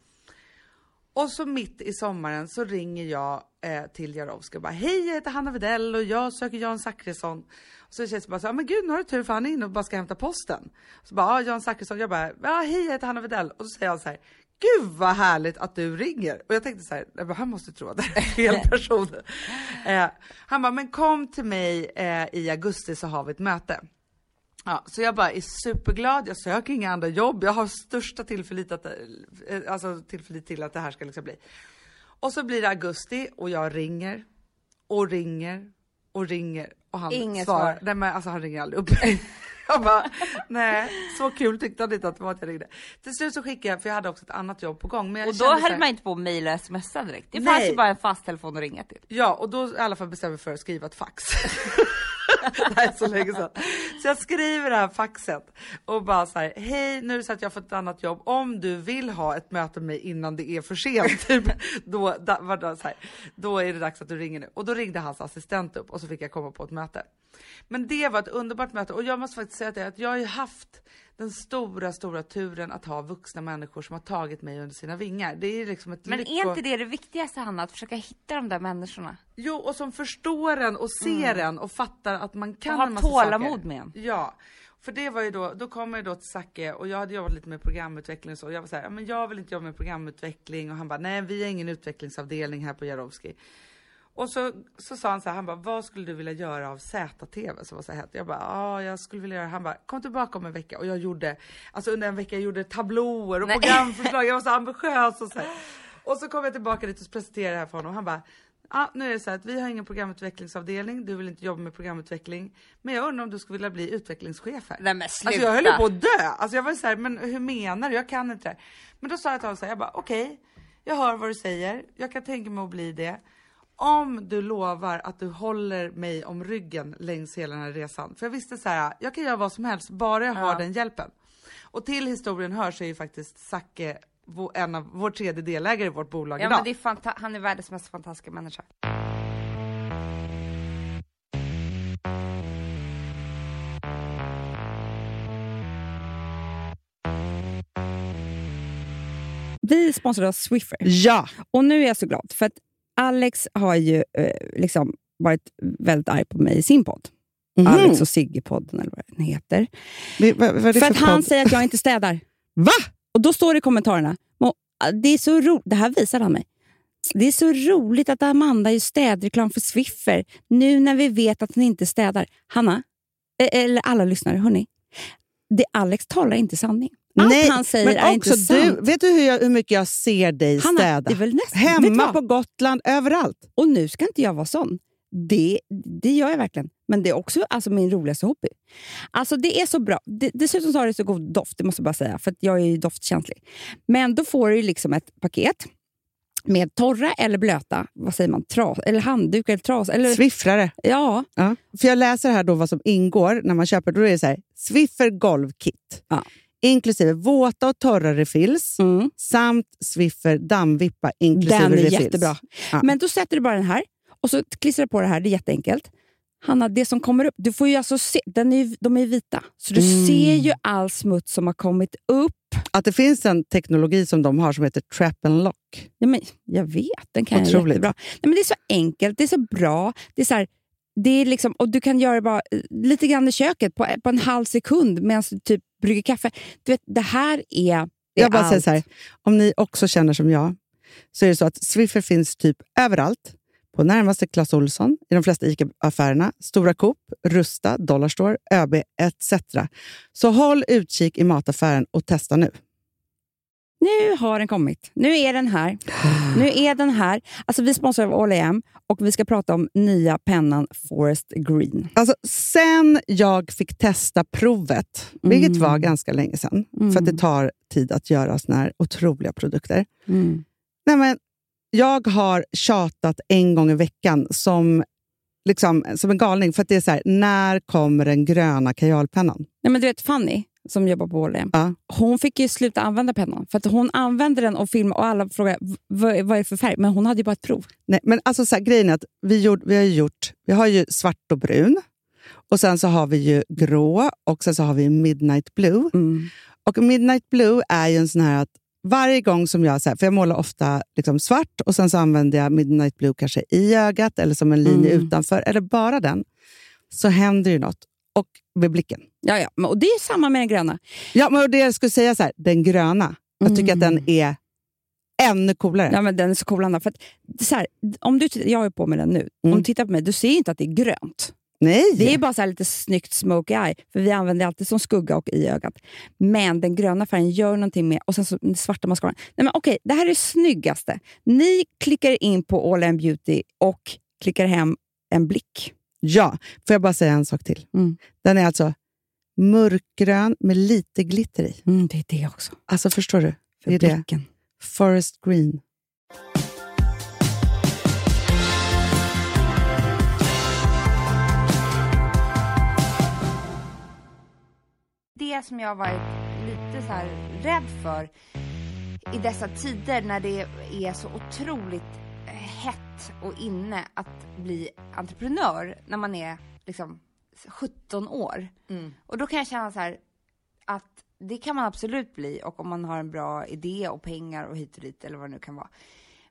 Och så mitt i sommaren så ringer jag eh, till Jarowski och bara hej jag heter Hanna Widell och jag söker Jan Zachrisson. Och så känns det bara så här, men gud nu har du tur för han är inne och bara ska hämta posten. Så bara ja Jan Zachrisson, jag bara ja hej jag heter Hanna Widell och så säger han så här Gud vad härligt att du ringer! Och jag tänkte så här, "Nej, men han måste tro att det är fel person. eh, han bara, men kom till mig eh, i augusti så har vi ett möte. Ja, så jag bara är superglad, jag söker inga andra jobb, jag har största tillförlit, att, eh, alltså tillförlit till att det här ska liksom bli. Och så blir det augusti och jag ringer och ringer och ringer och han Inget svarar. svar. Nej men alltså han ringer aldrig upp. jag bara, nej så kul tyckte han inte att det var att jag ringde. Till slut så skickade jag, för jag hade också ett annat jobb på gång. Men jag Och då höll här- man inte på att mejla och smsa direkt. Det fanns ju bara en fast telefon att ringa till. Ja, och då i alla fall bestämde jag för att skriva ett fax. det här är så länge sedan. Så jag skriver det här faxet och bara så här, hej nu är det så att jag har fått ett annat jobb. Om du vill ha ett möte med mig innan det är för sent, typ, då, da, var det så här, då är det dags att du ringer nu. Och då ringde hans assistent upp och så fick jag komma på ett möte. Men det var ett underbart möte och jag måste faktiskt säga att jag har ju haft den stora, stora turen att ha vuxna människor som har tagit mig under sina vingar. Det är liksom ett Men lycko... är inte det det viktigaste Hanna, att försöka hitta de där människorna? Jo, och som förstår en och ser en och fattar att man kan Och har en massa tålamod saker. med en. Ja, för det var ju då, då kom jag då till Zacke och jag hade jobbat lite med programutveckling och så. Jag var så här, "Ja, men jag vill inte jobba med programutveckling och han bara, nej vi har ingen utvecklingsavdelning här på Jarowski. Och så, så sa han så här, han bara, vad skulle du vilja göra av ZTV som var så hett? Jag bara, ja jag skulle vilja göra, han bara, kom tillbaka om en vecka. Och jag gjorde, alltså under en vecka jag gjorde tablåer och Nej. programförslag, jag var så ambitiös och så här. Och så kom jag tillbaka dit och presenterade det här för honom han bara, Ja, nu är det så här att vi har ingen programutvecklingsavdelning, du vill inte jobba med programutveckling. Men jag undrar om du skulle vilja bli utvecklingschef här? Nej men sluta! Alltså jag höll ju på att dö! Alltså jag var så här, men hur menar du? Jag kan inte det. Men då sa jag till honom så här, jag bara okej, jag hör vad du säger, jag kan tänka mig att bli det. Om du lovar att du håller mig om ryggen längs hela den här resan. För jag visste så här, jag kan göra vad som helst, bara jag har Ja. den hjälpen. Och till historien hör så är ju faktiskt Zacke vår- en av, vår tredje delägare i vårt bolag Ja idag. men det är fanta- han är världens mest fantastiska människa. Vi sponsrar av Swiffer. Ja! Och nu är jag så glad, för att Alex har ju eh, liksom varit väldigt arg på mig i sin podd. Mhm. Alex och Sigge-podden, eller vad den heter. Det- vad, vad det För för att han podd? säger att jag inte städar. Va? Och då står det i kommentarerna, "Mo, det är så roligt, det här visar han mig. Det är så roligt att Amanda gör städreklam för Swiffer, nu när vi vet att hon inte städar. Hanna, eh, eller alla lyssnare, hörni. Det Alex talar inte sanning. Allt han säger men är inte sant. du, vet du hur, jag, hur mycket jag ser dig Hanna, städa? nästan, Hemma på Gotland, överallt. Och nu ska inte jag vara sån. Det, det gör jag verkligen. Men det är också alltså, min roligaste hobby. Alltså Det är så bra. Det, dessutom så har det så god doft, det måste jag bara säga. För jag är ju doftkänslig. Men då får du liksom ett paket med torra eller blöta, vad säger man, tras, eller handdukar eller tras. Eller, Swiffrare. ja, Ja. För jag läser här då vad som ingår när man köper. Då är det så här, Swiffer golvkit. Ja. Inklusive våta och torra refills mm, samt Swiffer dammvippa inklusive den är refills. jättebra. Ja. Men då sätter du bara den här och så klistrar du på det här. Det är jätteenkelt. Hanna, det som kommer upp, du får ju alltså se, den är, de är vita. Så du Mm. ser ju all smuts som har kommit upp. Att det finns en teknologi som de har som heter trap and lock. Ja, men jag vet, den kan jag Otroligt. jättebra. Nej, men det är så enkelt, det är så bra. Det är så här, det är liksom, och du kan göra bara eh, lite grann i köket på, på en halv sekund medan du typ brygger kaffe. Du vet, det här är, det Jag bara säger allt. så här, om ni också känner som jag, så är det så att Swiffer finns typ överallt. På närmaste Clas Ohlson, i de flesta ICA-affärerna, Stora Coop, Rusta, Dollarstore, ÖB etc. Så håll utkik i mataffären och testa nu. Nu har den kommit. Nu är den här. Nu är den här. Alltså, vi sponsrar av All AM och vi ska prata om nya pennan Forest Green. Alltså, sen jag fick testa provet, vilket Mm. var ganska länge sedan, Mm. för att det tar tid att göra såna här otroliga produkter. Mm. Nej, men jag har tjatat en gång i veckan som, liksom, som en galning, för att det är så här, när kommer den gröna kajalpennan? Nej, men du vet Fanny, som jobbar på All AM, Ja. hon fick ju sluta använda pennan. För att hon använde den och filmade och alla frågade "V- vad, är det för färg? Men hon hade ju bara ett prov. Nej, men alltså så här, grejen är att vi, gjort, vi har gjort, vi har ju svart och brun, och sen så har vi ju grå och sen så har vi midnight blue. Mm. Och midnight blue är ju en sån här att varje gång som jag, så här, för jag målar ofta liksom svart och sen så använder jag midnight blue kanske i ögat eller som en linje Mm. utanför, eller bara den, så händer ju något. Och med blicken. Ja, ja. Och det är samma med den gröna. Ja, men det jag skulle säga så här, den gröna, jag tycker att Mm. den är ännu coolare. Ja, men den är så cool, Anna. För att, så här, om du, jag har ju på mig den nu. Mm. Om du tittar på mig, du ser inte att det är grönt. Nej! Det är bara så här lite snyggt smoky eye, för vi använder det alltid som skugga och i ögat. Men den gröna färgen gör någonting med, och sen så den svarta mascaran. Nej, men okej, det här är det snyggaste. Ni klickar in på All In Beauty och klickar hem en blick. Ja, får jag bara säga en sak till? Mm. Den är alltså mörkgrön med lite glitter i. Mm, det är det också. Alltså förstår du? För det är blicken. det. Forest green. Det som jag har varit lite så rädd för i dessa tider när det är så otroligt hett och inne att bli entreprenör när man är liksom 17 år. Och då kan jag känna så här att det kan man absolut bli och om man har en bra idé och pengar och hit och dit eller vad det nu kan vara.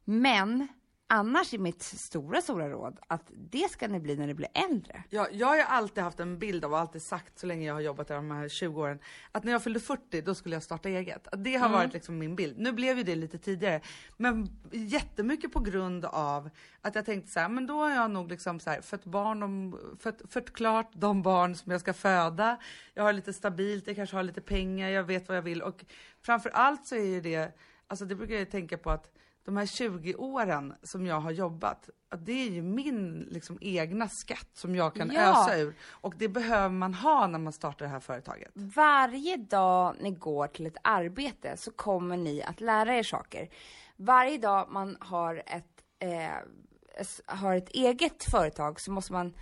Men annars är mitt stora, stora råd att det ska ni bli när ni blir äldre. Ja, jag har ju alltid haft en bild av och alltid sagt så länge jag har jobbat där de här 20 åren att när jag fyllde 40 då skulle jag starta eget. Det har varit liksom min bild. Nu blev ju det lite tidigare, men jättemycket på grund av att jag tänkte så här, men då har jag nog liksom så här fött barn, om, fött, fött klart de barn som jag ska föda. Jag har lite stabilt, jag kanske har lite pengar, jag vet vad jag vill och framför allt så är ju det, alltså det brukar jag tänka på att de här 20 åren som jag har jobbat, att det är ju min liksom, egna skatt som jag kan Ja. ösa ur. Och det behöver man ha när man startar det här företaget. Varje dag ni går till ett arbete så kommer ni att lära er saker. Varje dag man har ett, eh, har ett eget företag så måste man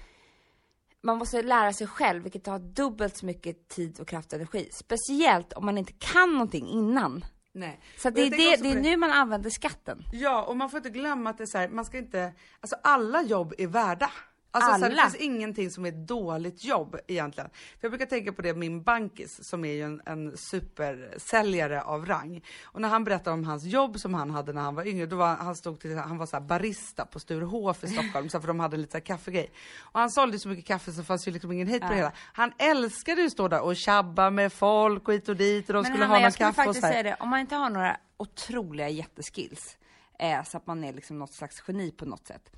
man måste lära sig själv, vilket tar dubbelt så mycket tid och kraft och energi. Speciellt om man inte kan någonting innan. Nej. Så det, är det, det är nu man använder skatten. Ja, och man får inte glömma att det är så här, man ska inte, alltså alla jobb är värda. Alltså Så här, det Alla. finns ingenting som är ett dåligt jobb egentligen. För jag brukar tänka på det, min bankis som är ju en, en supersäljare av rang. Och när han berättade om hans jobb som han hade när han var yngre, då var han stod till, han var så här barista på Sturehof i Stockholm, så för de hade lite så här kaffegrej. Och han sålde så mycket kaffe så fanns ju liksom ingen hit på det hela. Han älskade ju att stå där och tjabba med folk och hit och dit och de Men skulle Hanna, ha någon jag skulle kaffe och faktiskt så här. säga det, om man inte har några otroliga jätteskills, eh, så att man är liksom något slags geni på något sätt.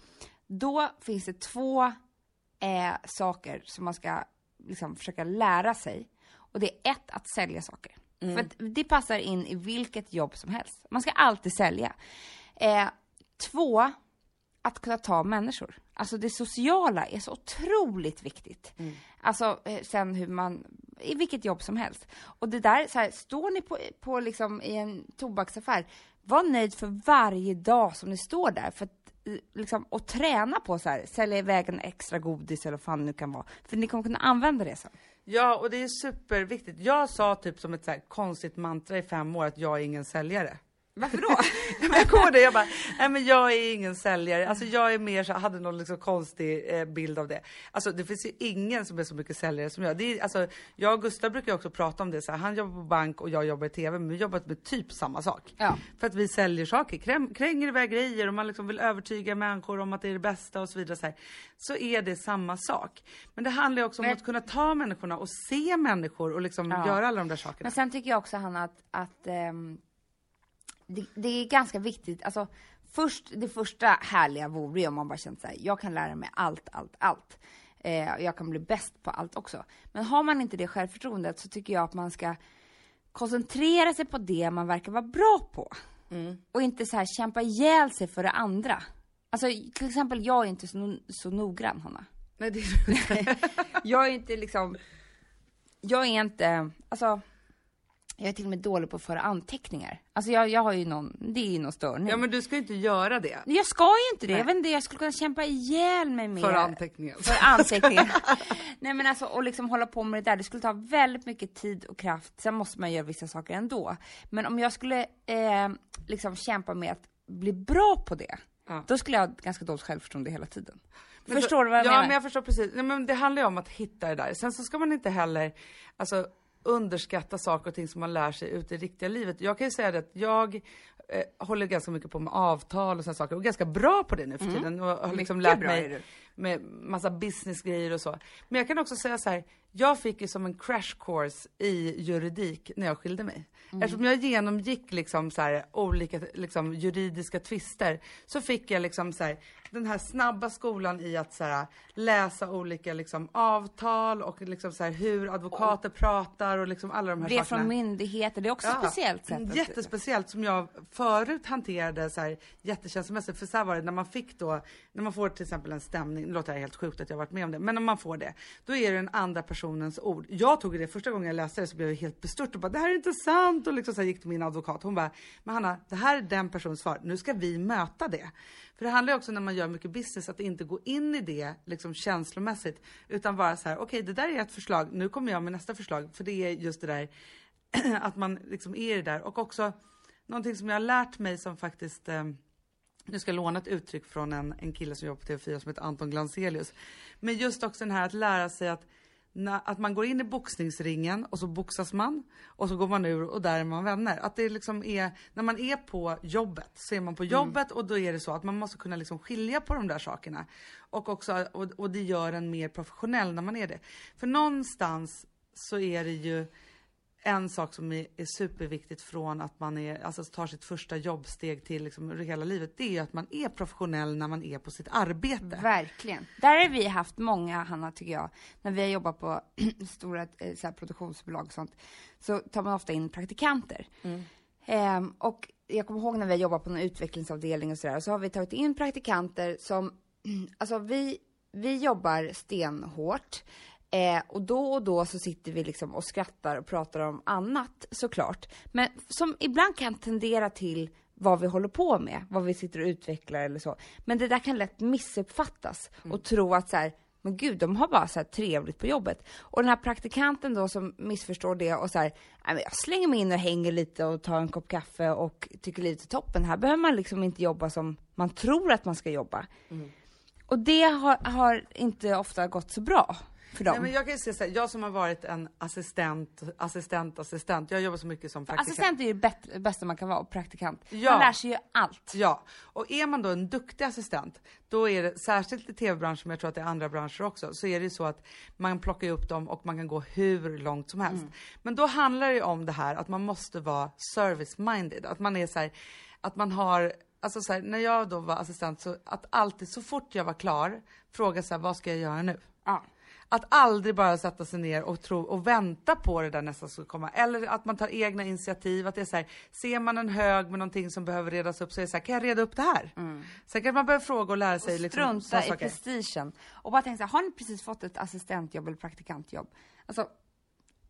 Då finns det två eh, saker som man ska liksom försöka lära sig. Och det är ett, att sälja saker. Mm. För att det passar in i vilket jobb som helst. Man ska alltid sälja. Eh, två, att kunna ta människor. Alltså det sociala är så otroligt viktigt. Alltså eh, sen hur man, i vilket jobb som helst. Och det där, så här, står ni på, på liksom i en tobaksaffär, var nöjd för varje dag som ni står där. För att, liksom, och träna på så här, sälja iväg en extra godis eller vad fan det nu kan vara. För ni kommer kunna använda det sen. Ja, och det är superviktigt. Jag sa typ som ett så här konstigt mantra i fem år att jag är ingen säljare. Varför då? Jag kommer det, jag bara, nej men jag är ingen säljare. Alltså jag är mer så, hade någon liksom konstig eh, bild av det. Alltså det finns ju ingen som är så mycket säljare som jag. Det är, alltså, jag och Gustav brukar också prata om det, så här, han jobbar på bank och jag jobbar i TV, men vi jobbar med typ samma sak. Ja. För att vi säljer saker, kräm, kränger iväg grejer och man liksom vill övertyga människor om att det är det bästa och så vidare. Så, här. så är det samma sak. Men det handlar ju också om Men- att kunna ta människorna och se människor och liksom Ja. göra alla de där sakerna. Men sen tycker jag också Hanna att, att ehm, det, det är ganska viktigt, alltså först, det första härliga vore ju om man bara kände såhär, jag kan lära mig allt, allt, allt. Eh, jag kan bli bäst på allt också. Men har man inte det självförtroendet så tycker jag att man ska koncentrera sig på det man verkar vara bra på. Och inte så här kämpa ihjäl sig för det andra. Alltså till exempel, jag är inte så, så noggrann Hanna. Nej, det är... Jag är inte liksom, jag är inte, alltså, jag är till och med dålig på att föra anteckningar. Alltså jag, jag har ju någon, det är ju någon störning. Ja men du ska ju inte göra det. Jag ska ju inte det, jag Nej. vet inte, jag skulle kunna kämpa ihjäl mig med För anteckningar. för anteckningar. Nej men alltså, och liksom hålla på med det där, det skulle ta väldigt mycket tid och kraft. Sen måste man göra vissa saker ändå. Men om jag skulle eh, liksom kämpa med att bli bra på det, Ja. då skulle jag ha ganska dåligt självförtroende hela tiden. Men Förstår så- du vad jag ja, menar? men jag förstår precis. Nej, men det handlar ju om att hitta det där. Sen så ska man inte heller alltså, underskatta saker och ting som man lär sig ute i riktiga livet. Jag kan ju säga det att jag eh, håller ganska mycket på med avtal och sådana saker och är ganska bra på det nu för tiden. Och har liksom Mm. Mycket lärt bra är mig. Med massa businessgrejer och så. Men jag kan också säga så här, jag fick ju som en crash course i juridik när jag skilde mig. Mm. Eftersom jag genomgick liksom så här, olika liksom, juridiska tvister så fick jag liksom så här, den här snabba skolan i att så här, läsa olika liksom, avtal och liksom så här, hur advokater pratar och liksom alla de här Det sakerna. från myndigheter, det är också Ja, speciellt sätt. Jättespeciellt som jag förut hanterade så här jättekänslomässigt. För så här var det när man fick då, när man får till exempel en stämning beskrivning, det låter helt sjukt att jag varit med om det, men om man får det, då är det den andra personens ord. Jag tog det första gången jag läste det så blev jag helt bestört och bara det här är inte sant och liksom så här gick till min advokat. Hon bara, men Hanna, det här är den personens svar. Nu ska vi möta det. För det handlar ju också när man gör mycket business att inte gå in i det liksom känslomässigt utan vara så här, okej, okay, det där är ett förslag. Nu kommer jag med nästa förslag, för det är just det där att man liksom är i det där och också någonting som jag har lärt mig som faktiskt eh, nu ska jag låna ett uttryck från en, en kille som jobbar på TV4 som heter Anton Glanselius. Men just också den här att lära sig att, na, att man går in i boxningsringen och så boxas man och så går man ur och där är man vänner. Att det liksom är, när man är på jobbet så är man på jobbet mm. och då är det så att man måste kunna liksom skilja på de där sakerna. Och, också, och, och det gör en mer professionell när man är det. För någonstans så är det ju en sak som är, är, superviktigt från att man är, alltså tar sitt första jobbsteg till liksom hela livet, det är att man är professionell när man är på sitt arbete. Verkligen. Där har vi haft många, Hanna, tycker jag, när vi har jobbat på stora eh, så här, produktionsbolag och sånt, så tar man ofta in praktikanter. Mm. Ehm, och jag kommer ihåg när vi jobbade på en utvecklingsavdelning och sådär, så har vi tagit in praktikanter som, alltså vi, vi jobbar stenhårt. Eh, och då och då så sitter vi liksom och skrattar och pratar om annat såklart. Men som ibland kan tendera till vad vi håller på med, vad vi sitter och utvecklar eller så. Men det där kan lätt missuppfattas mm. och tro att så här, men gud, de har bara så trevligt på jobbet. Och den här praktikanten då som missförstår det och så här, jag slänger mig in och hänger lite och tar en kopp kaffe och tycker livet är toppen. Här behöver man liksom inte jobba som man tror att man ska jobba. Mm. Och det har, har inte ofta gått så bra för dem. Nej, men jag kan ju säga så här, jag som har varit en assistent, assistent, assistent. Jag jobbar så mycket som praktikant. Assistent är ju det bästa man kan vara, och praktikant. Ja. Man lär sig ju allt. Ja, och är man då en duktig assistent, då är det, särskilt i tv-branschen, men jag tror att det är andra branscher också, så är det ju så att man plockar upp dem och man kan gå hur långt som helst. Mm. Men då handlar det ju om det här att man måste vara service-minded, att man är så här, att man har Alltså så här, när jag då var assistent, så att alltid så fort jag var klar, fråga så här, vad ska jag göra nu? Ja. Att aldrig bara sätta sig ner och tro och vänta på det där nästa ska komma. Eller att man tar egna initiativ. Att det är så här, ser man en hög med någonting som behöver redas upp så är det så här, kan jag reda upp det här? Mm. Sen kan man börja fråga och lära sig. Och liksom, strunta i prestigen. Och bara tänka så här, har ni precis fått ett assistentjobb eller praktikantjobb? Alltså,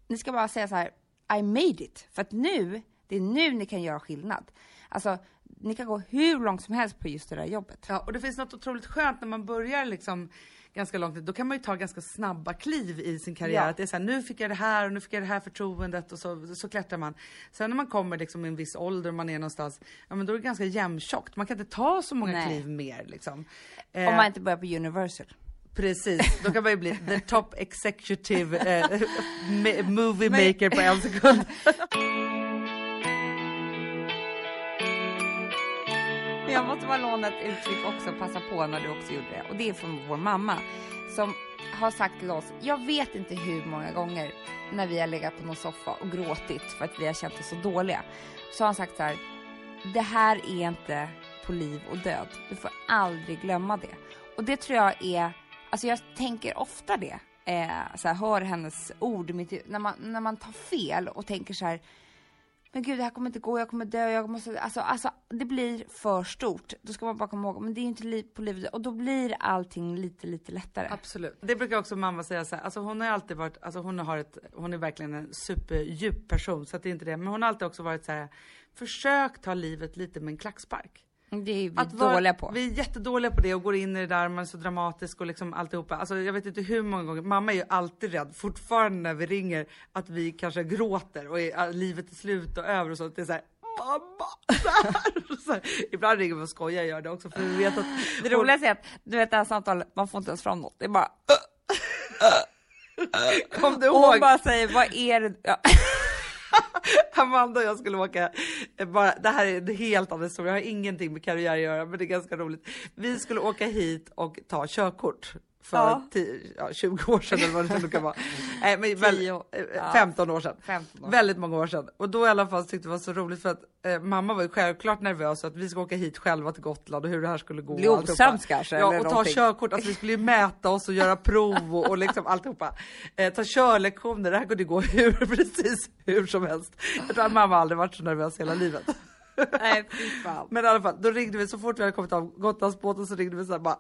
ni ska bara säga så här, I made it. För att nu, det är nu ni kan göra skillnad. Alltså, ni kan gå hur långt som helst på just det där jobbet. Ja, och det finns något otroligt skönt när man börjar liksom ganska långt då kan man ju ta ganska snabba kliv i sin karriär. Ja. Att det är så här, nu fick jag det här och nu fick jag det här förtroendet och så, så klättrar man. Sen när man kommer liksom i en viss ålder och man är någonstans, ja men då är det ganska jämntjockt. Man kan inte ta så många Nej. kliv mer liksom. Om man eh, inte börjar på Universal. Precis, då kan man ju bli the top executive eh, movie maker på en sekund. jag måste bara låna ett uttryck också, passa på när du också gjorde det. Och det är från vår mamma som har sagt till oss, jag vet inte hur många gånger när vi har legat på någon soffa och gråtit för att vi har känt oss så dåliga. Så har han sagt så här, det här är inte på liv och död. Du får aldrig glömma det. Och det tror jag är, alltså jag tänker ofta det. Eh, så här, hör hennes ord, mitt, när, man, när man tar fel och tänker så här, men gud det här kommer inte gå, jag kommer dö, jag måste, alltså, alltså det blir för stort. Då ska man bara komma ihåg, men det är ju inte liv på livet och då blir allting lite, lite lättare. Absolut. Det brukar också mamma säga så här, alltså hon har alltid varit, alltså hon har ett, hon är verkligen en superdjup person så att det är inte det, men hon har alltid också varit så här, försök ta livet lite med en klackspark. Det är vi att dåliga på. Vi är jättedåliga på det och går in i det där, man är så dramatisk och liksom alltihopa. Alltså jag vet inte hur många gånger, mamma är ju alltid rädd, fortfarande när vi ringer, att vi kanske gråter och är, livet är slut och över och så. Det är så här, mamma! Så här, ibland ringer vi och skojar, gör det också för vi vet att... Det roligaste är att, du vet det här samtalet, man får inte ens fram något, det är bara... Kom du ihåg? Och hon bara säger, vad är det? Ja. Amanda och jag skulle åka, eh, bara, det här är en helt annan historia, jag har ingenting med karriär att göra men det är ganska roligt. Vi skulle åka hit och ta körkort för ja. 10, ja, 20 år sedan eller vad det nu kan vara. Nej, men väl, 15 år sedan. 15 år. Väldigt många år sedan. Och då i alla fall tyckte det var så roligt för att eh, mamma var ju självklart nervös att vi ska åka hit själva till Gotland och hur det här skulle gå. Bli osams kanske? Ja, och ta någonting. körkort. Alltså vi skulle ju mäta oss och göra prov och, och liksom alltihopa. Eh, ta körlektioner. Det här kunde gå hur, precis hur som helst. Jag tror att mamma aldrig varit så nervös hela livet. Nej. Men i alla fall, då ringde vi så fort vi hade kommit av Gotlandsbåten så ringde vi så här bara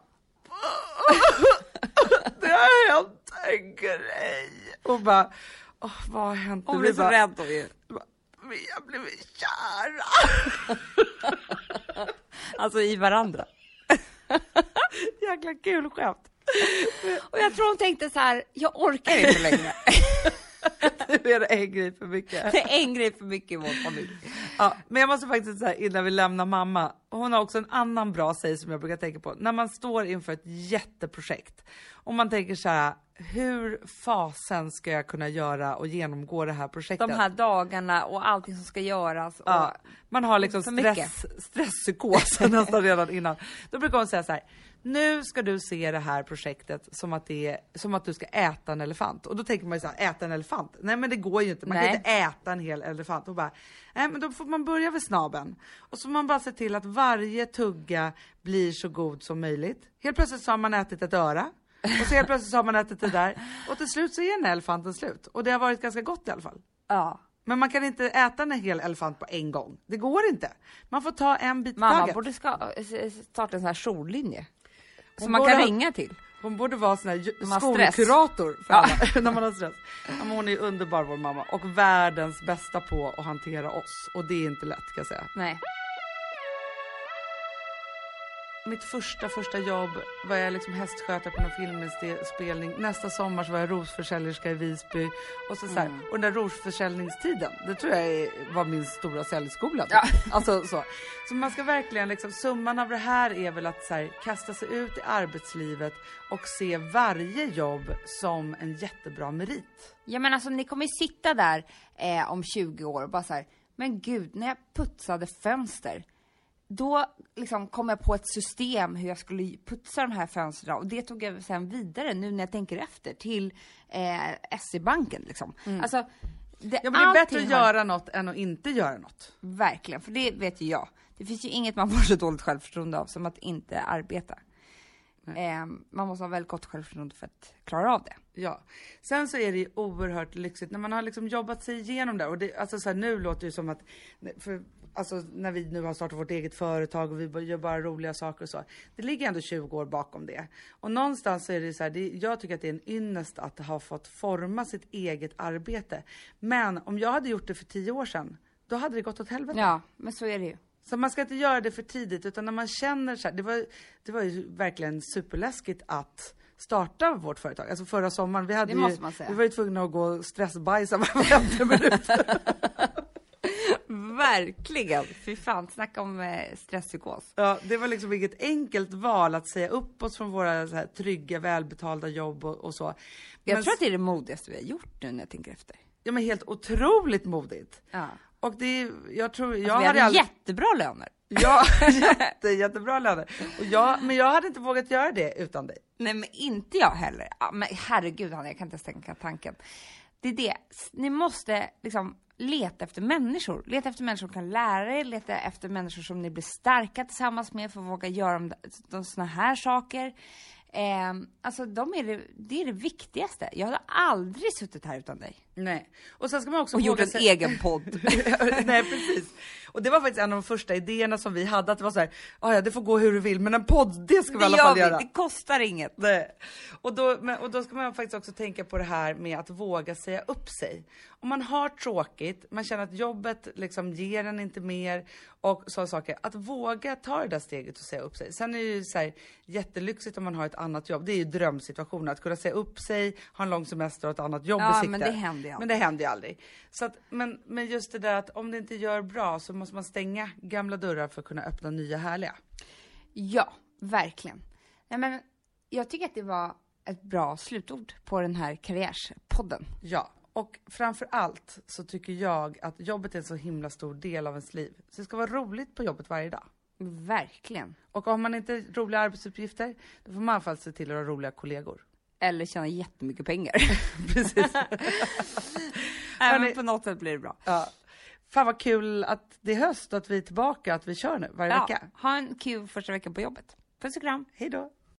har hänt en grej. Och bara, åh, vad har hänt? Hon blev så bara, rädd hon ju. Vi har blivit kära. Alltså i varandra. Jäkla kul skämt. Och jag tror hon tänkte så här, jag orkar inte längre. Nu är det en grej för mycket. Det är en grej för mycket i vår familj. Ja, men jag måste faktiskt säga innan vi lämnar mamma. Hon har också en annan bra säg som jag brukar tänka på. När man står inför ett jätteprojekt och man tänker så här. Hur fasen ska jag kunna göra och genomgå det här projektet? De här dagarna och allting som ska göras. Ja, man har liksom stress, stresspsykos nästan redan innan. Då brukar hon säga så här. Nu ska du se det här projektet som att, det är, som att du ska äta en elefant. Och då tänker man ju så här, äta en elefant? Nej men det går ju inte, man Nej. kan inte äta en hel elefant. Och bara, nej men då får man börja vid snaben. Och så får man bara se till att varje tugga blir så god som möjligt. Helt plötsligt så har man ätit ett öra. Och så helt plötsligt så har man ätit det där. Och till slut så är den här elefanten slut. Och det har varit ganska gott i alla fall. Ja. Men man kan inte äta en hel elefant på en gång. Det går inte. Man får ta en bit i Mamma taget. borde ska, starta en sån här jourlinje. Som man kan ha- ringa till. Hon borde vara sån här skolkurator för Ja. alla, när man har stress. Ja, men hon är underbar vår mamma och världens bästa på att hantera oss. Och det är inte lätt kan jag säga. Nej. Mitt första, första jobb var jag liksom hästskötare på någon filminspelning. Nästa sommar så var jag rosförsäljerska i Visby. Och, så, så här, Mm. och den där rosförsäljningstiden, det tror jag var min stora säljskola. Ja. Alltså, så. så man ska verkligen, liksom, summan av det här är väl att så här, kasta sig ut i arbetslivet och se varje jobb som en jättebra merit. Ja men alltså ni kommer ju sitta där eh, om 20 år och bara så här, men gud, när jag putsade fönster, då liksom kom jag på ett system hur jag skulle putsa de här fönstren och det tog jag sen vidare nu när jag tänker efter till eh, SE-banken liksom. Alltså, det, Ja, men det är bättre att har- göra något än att inte göra något. Verkligen, för det vet ju jag. Det finns ju inget man får så dåligt självförtroende av som att inte arbeta. Eh, man måste ha väldigt gott självförtroende för att klara av det. Ja. Sen så är det ju oerhört lyxigt när man har liksom jobbat sig igenom det. Och det, alltså så här, nu låter det ju som att, för, alltså när vi nu har startat vårt eget företag och vi gör bara roliga saker och så. Det ligger ändå 20 år bakom det. Och någonstans så är det så här, det, jag tycker att det är en ynnest att ha fått forma sitt eget arbete. Men om jag hade gjort det för 10 år sedan, då hade det gått åt helvete. Ja, men så är det ju. Så man ska inte göra det för tidigt utan när man känner så här, det var, det var ju verkligen superläskigt att starta vårt företag. Alltså förra sommaren, vi hade ju, vi var ju tvungna att gå och stressbajsa var femte minut. Verkligen! Fy fan, snacka om eh, stresspsykos. Ja, det var liksom inget enkelt val att säga upp oss från våra så här, trygga, välbetalda jobb och, och så. Jag Men- tror att det är det modigaste vi har gjort nu när jag tänker efter. Ja men helt otroligt modigt. Ja. Och det, jag tror, jag Alltså, vi hade hade jättebra löner. Ja, jätte, jättebra löner. Och jag, men jag hade inte vågat göra det utan dig. Nej, men inte jag heller. Men herregud, Hanna, jag kan inte ens tänka tanken. Det är det, ni måste liksom leta efter människor. Leta efter människor som kan lära er, leta efter människor som ni blir starka tillsammans med för att våga göra de, de såna här saker. Eh, alltså, de är det, det är det viktigaste. Jag hade aldrig suttit här utan dig. Nej. Och sen ska man också Och gjort en sig- egen podd. Nej precis. Och det var faktiskt en av de första idéerna som vi hade, att det var så här, "Ah, ja det får gå hur du vill, men en podd, det ska vi i Det alla gör fall vi, göra. det kostar inget. Nej. Och, då, men, och då ska man faktiskt också tänka på det här med att våga säga upp sig. Om man har tråkigt, man känner att jobbet liksom ger en inte mer och sådana saker. Att våga ta det där steget och säga upp sig. Sen är det ju så här, jättelyxigt om man har ett annat jobb. Det är ju drömsituationen, att kunna säga upp sig, ha en lång semester och ett annat jobb Ja, i sikte. men det händer ju aldrig. Men det händer ju aldrig. Så att, men, men just det där att om det inte gör bra så måste man stänga gamla dörrar för att kunna öppna nya härliga. Ja, verkligen. Nej, men jag tycker att det var ett bra slutord på den här karriärspodden. Ja, och framför allt så tycker jag att jobbet är en så himla stor del av ens liv. Så det ska vara roligt på jobbet varje dag. Verkligen. Och om man inte har roliga arbetsuppgifter, då får man i alla fall se till att ha roliga kollegor. Eller tjäna jättemycket pengar. Precis. Även Hörni- på något sätt blir det bra. Ja. Fan vad kul att det är höst och att vi är tillbaka, att vi kör nu varje Ja, vecka. ha en kul första veckan på jobbet. Puss och kram. Hej då!